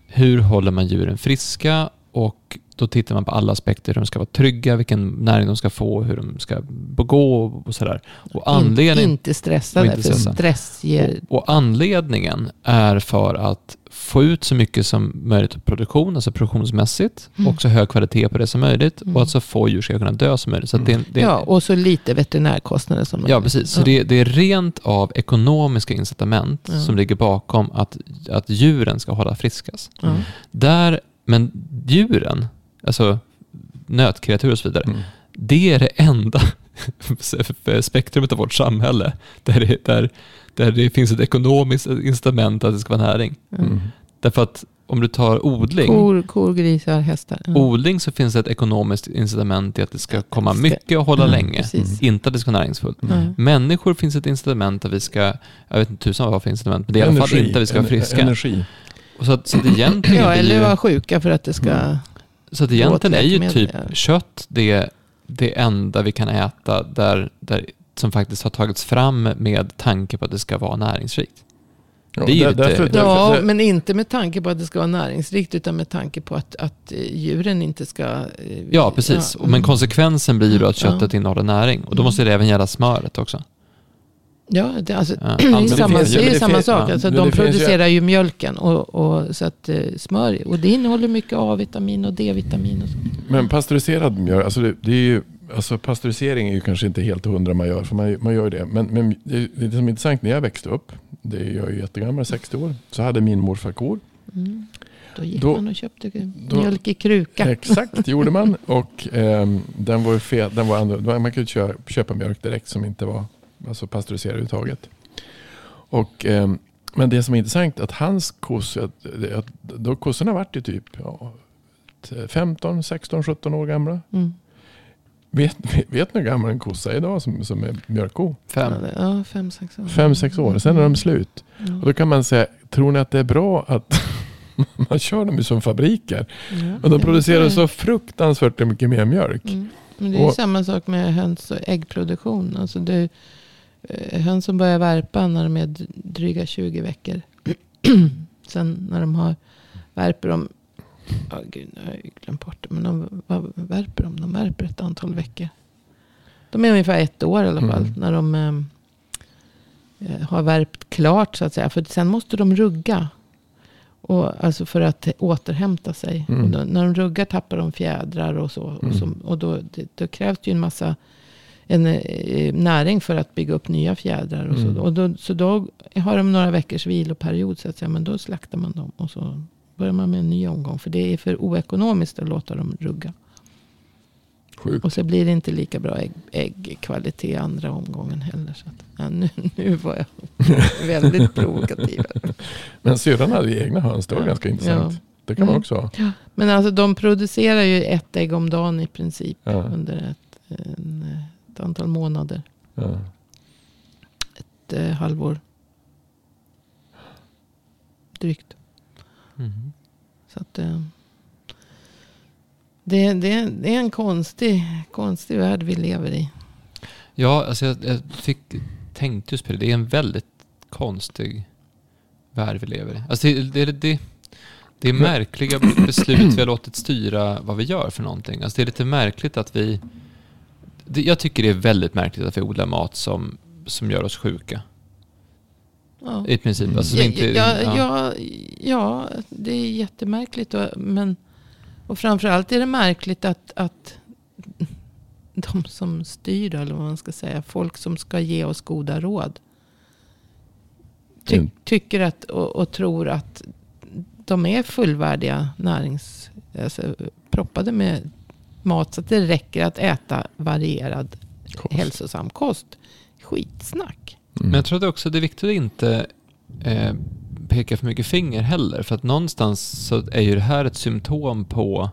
hur håller man djuren friska och då tittar man på alla aspekter, hur de ska vara trygga, vilken näring de ska få, hur de ska gå och sådär. Och anledning, In, inte stressade, inte stressa. för stress ger... Och, och, anledningen är för att få ut så mycket som möjligt av produktion, alltså produktionsmässigt, mm. och så hög kvalitet på det som möjligt mm. och att så få djur ska kunna dö som möjligt. Så mm. det, det, ja, och så lite veterinärkostnader som möjligt. Ja, precis. Så ja. Det, det, är rent av ekonomiska incitament ja. som ligger bakom att, att djuren ska hålla friskas. Där, men djuren, alltså nötkreatur och så vidare, mm. det är det enda <laughs> spektrumet av vårt samhälle där det, där, där det finns ett ekonomiskt incitament att det ska vara näring. Mm. Därför att om du tar odling, kor, kor grisar, hästar. Mm. Odling så finns det ett ekonomiskt incitament i att det ska komma mycket och hålla mm, länge. Precis. Inte att det ska vara näringsfullt. Mm. Människor finns ett incitament att vi ska, jag vet inte tusan vad för incitament, men det är i alla fall inte att vi ska vara friska. Energi. Och så, så att egentligen ja, eller vara sjuka för att det ska... Mm. Så att egentligen är ju typ kött det, det enda vi kan äta där, där, som faktiskt har tagits fram med tanke på att det ska vara näringsrikt. Ja, det är ju därför, ja därför, men inte med tanke på att det ska vara näringsrikt utan med tanke på att, att eh, djuren inte ska... Eh, ja, precis. Ja, men konsekvensen blir ju då att köttet ja. innehåller näring och då måste det även gälla smöret också. Ja, det, alltså, ja. <clears throat> det är, samma, det är samma sak. Alltså, de producerar ju mjölken och, och, så att, eh, smör. Och det innehåller mycket A-vitamin och D-vitamin. Och. Men pasteuriserad mjölk, alltså det, det, är ju, alltså pasteurisering är ju kanske inte helt hundra man gör. För man, man gör det. Men, men det, det som är intressant när jag växte upp, det är jag är ju jättegammal, 60 år. Så hade min morfar kor. Mm. Då gick då, man och köpte mjölk i kruka. Exakt, gjorde man. <laughs> Och eh, den var fet, den var andra, man kunde köpa, köpa mjölk direkt som inte var alltså pasteuriserad överhuvudtaget. Och eh, men det som är intressant är att hans kossor, att, att, då kossorna vart ju typ ja, 15, 16, 17 år gamla. Mm. Vet, vet ni hur gammal en kossa är idag som, som är mjölkko? Fem. Ja, fem, sex år. Fem, sex år. Sen är de slut. Mm. Och då kan man säga, tror ni att det är bra att <laughs> man kör dem som fabriker? Ja, och de producerar så fruktansvärt mycket mer mjölk. Mm. Men det är och, samma sak med höns och äggproduktion. Alltså det, eh, höns som börjar värpa när de är dryga 20 veckor. <clears throat> Sen när de har värper de Ja, gud, nu har jag glömt bort det. Men de, vad värper de? De värper ett antal veckor. De är ungefär ett år i alla fall. Mm. När de eh, eh, har värpt klart så att säga. För sen måste de rugga. Och, alltså för att återhämta sig. Mm. Då, när de ruggar tappar de fjädrar och så. Mm. Och, så, och då, det, då krävs det ju en massa en, eh, näring för att bygga upp nya fjädrar. Och så, mm. och då, så då har de några veckors viloperiod. Så att säga, men då slaktar man dem. Och så börjar man med en ny omgång. För det är för oekonomiskt att låta dem rugga. Sjukt. Och så blir det inte lika bra ägg, äggkvalitet andra omgången heller. Så att, ja, nu, nu var jag <laughs> väldigt provokativ. Men syrran hade egna höns. Det var ja. ganska intressant. Ja. Det kan man mm. också ha. Ja. Men alltså de producerar ju ett ägg om dagen i princip. Under ett, en, ett antal månader. Ett eh, halvår. Drygt. Så att, eh, det, det, det är en konstig, konstig värld vi lever i. Ja, alltså jag, jag fick, tänkte just på det. Det är en väldigt konstig värld vi lever i. Alltså det, det, det, det är märkliga beslut vi har låtit styra vad vi gör för någonting. Alltså det är lite märkligt att vi... jag tycker det är väldigt märkligt att vi odlar mat som, som gör oss sjuka. Ja. I princip. Alltså, ja, inte, ja, ja. ja, det är jättemärkligt. Och, men, och framförallt är det märkligt att, att de som styr, eller vad man ska säga, folk som ska ge oss goda råd. Ty, mm. Tycker att, och, och, tror att de är fullvärdiga närings... Alltså, proppade med mat så att det räcker att äta varierad kost. hälsosam kost. Skitsnack. Mm. Men jag tror att också det är viktigt att inte eh, peka för mycket finger heller. För att någonstans så är ju det här ett symptom på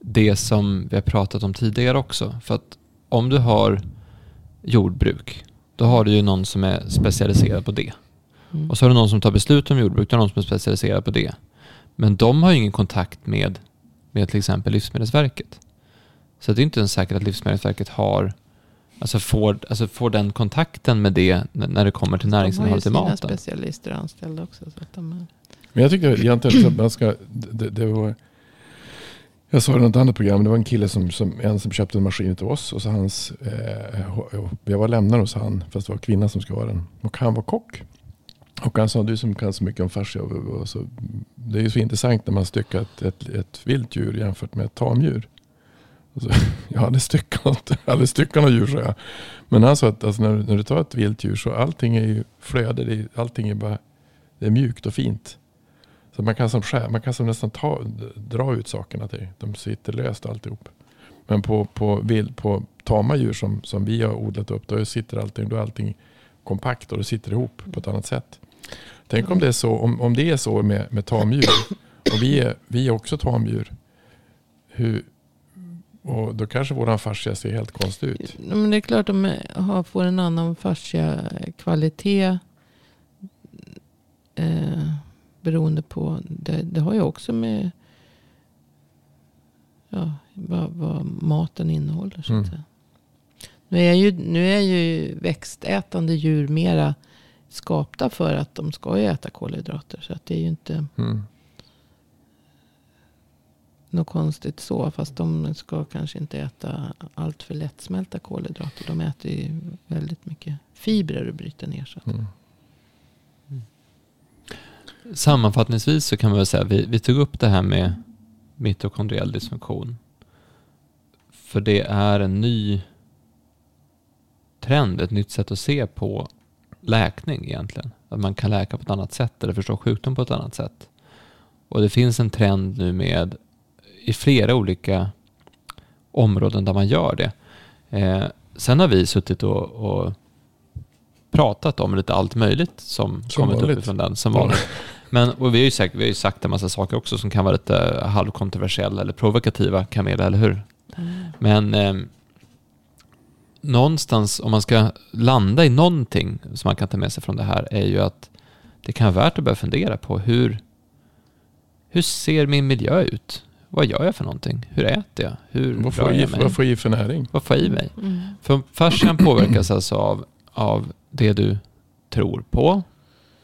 det som vi har pratat om tidigare också. För att om du har jordbruk, då har du ju någon som är specialiserad på det. Mm. Och så har du någon som tar beslut om jordbruk, då har någon som är specialiserad på det. Men de har ju ingen kontakt med, med till exempel Livsmedelsverket. Så det är inte ens säkert att Livsmedelsverket har Alltså får, alltså får den kontakten med det när det kommer till näringsinnehållet i maten. De har ju sina specialister anställda också. Så att de är... Men jag tycker egentligen att man ska... Det, det var, jag sa det i något annat program. Det var en kille som, som, en som köpte en maskin till oss. Och så hans, eh, jag var lämnare hos han. Fast det var kvinna som skulle ha den. Och han var kock. Och han sa, du som kan så mycket om fascia. det är ju så intressant när man styckar ett, ett, ett vilt djur jämfört med ett tamdjur. Så, alltså, <laughs> jag hade styckat, hade styckat något djur så jag. Men han sa att alltså, när, när du tar ett vilt djur så allting är ju flöde. Det är, allting är bara det är mjukt och fint. Så man kan som, man kan som nästan ta, dra ut sakerna till. De sitter löst alltihop. Men på, på, vild, på tama djur som, som vi har odlat upp. Då sitter allting, då är allting kompakt och det sitter ihop på ett annat sätt. Tänk om det är så, om, om det är så med, med tamdjur. Och vi är, vi är också tamdjur. Hur, och då kanske våran fascia ser helt konstig ut. Men det är klart de har, får en annan fascia-kvalitet. Eh, beroende på. Det, det, har ju också med ja, vad, vad maten innehåller. Så mm. Nu, är ju, nu är ju växtätande djur mera skapta för att de ska äta kolhydrater. Så att det är ju inte. Mm något konstigt så. Fast de ska kanske inte äta allt för lättsmälta kolhydrater. De äter ju väldigt mycket fibrer och bryter ner. Så mm. Mm. Sammanfattningsvis så kan man väl säga att vi, vi tog upp det här med mitokondriell dysfunktion. För det är en ny trend, ett nytt sätt att se på läkning egentligen. Att man kan läka på ett annat sätt eller förstå sjukdom på ett annat sätt. Och det finns en trend nu med i flera olika områden där man gör det. Eh, sen har vi suttit och, och pratat om lite allt möjligt som, Som kommit vanligt. uppifrån den. Som vanligt. Men, och vi har, ju sagt, vi har ju sagt en massa saker också som kan vara lite halvkontroversiella eller provokativa, Camilla, eller hur? Men eh, någonstans, om man ska landa i någonting som man kan ta med sig från det här, är ju att det kan vara värt att börja fundera på hur, hur ser min miljö ut? Vad gör jag för någonting? Hur äter jag? Hur Vad får, jag i, jag mig? vad får jag i för näring? Vad får jag i mig? Mm. För fascian påverkas alltså av, av det du tror på,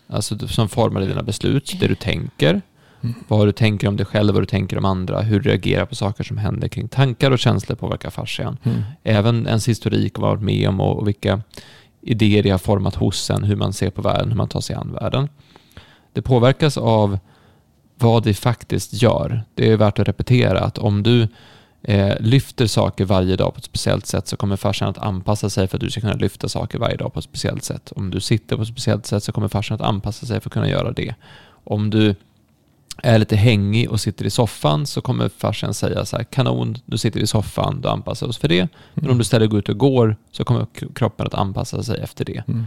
alltså som formar dina beslut, det du tänker, Mm. vad du tänker om dig själv, vad du tänker om andra, hur du reagerar på saker som händer kring tankar och känslor påverkar fascian. Mm. Även ens historik, vad man varit med om och, och vilka idéer det har format hos en, hur man ser på världen, hur man tar sig an världen. Det påverkas av vad vi faktiskt gör. Det är värt att repetera att om du eh, lyfter saker varje dag på ett speciellt sätt så kommer farsan att anpassa sig för att du ska kunna lyfta saker varje dag på ett speciellt sätt. Om du sitter på ett speciellt sätt så kommer farsan att anpassa sig för att kunna göra det. Om du är lite hängig och sitter i soffan så kommer farsan säga så här, kanon, du sitter i soffan, du anpassar oss för det. Men om du istället går ut och går så kommer kroppen att anpassa sig efter det. Mm.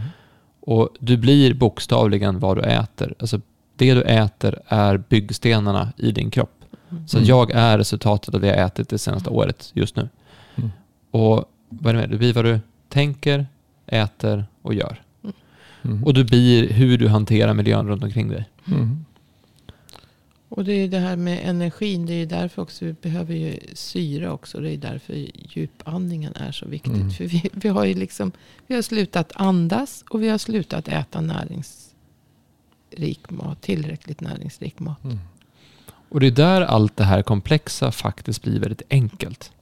Och du blir bokstavligen vad du äter. Alltså det du äter är byggstenarna i din kropp. Så Mm. jag är resultatet av det jag ätit det senaste året just nu. Mm. Och vad är det med? Du blir vad du tänker, äter och gör. Mm. Och du blir hur du hanterar miljön runt omkring dig. Mm. Och det är det här med energin. Det är därför också vi behöver ju syre också. Det är därför djupandningen är så viktigt. Mm. För vi, vi har ju liksom, vi har slutat andas och vi har slutat äta näringsrik mat. Tillräckligt näringsrik mat. Mm. Och det är där allt det här komplexa faktiskt blir väldigt enkelt.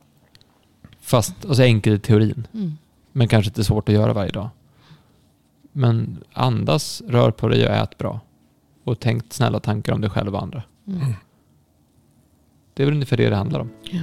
Fast, alltså enkelt i teorin. Mm. Men kanske inte svårt att göra varje dag. Men andas, rör på dig och ät bra. Och tänk snälla tankar om dig själv och andra. Mm. Det är väl ungefär det det handlar om. Ja.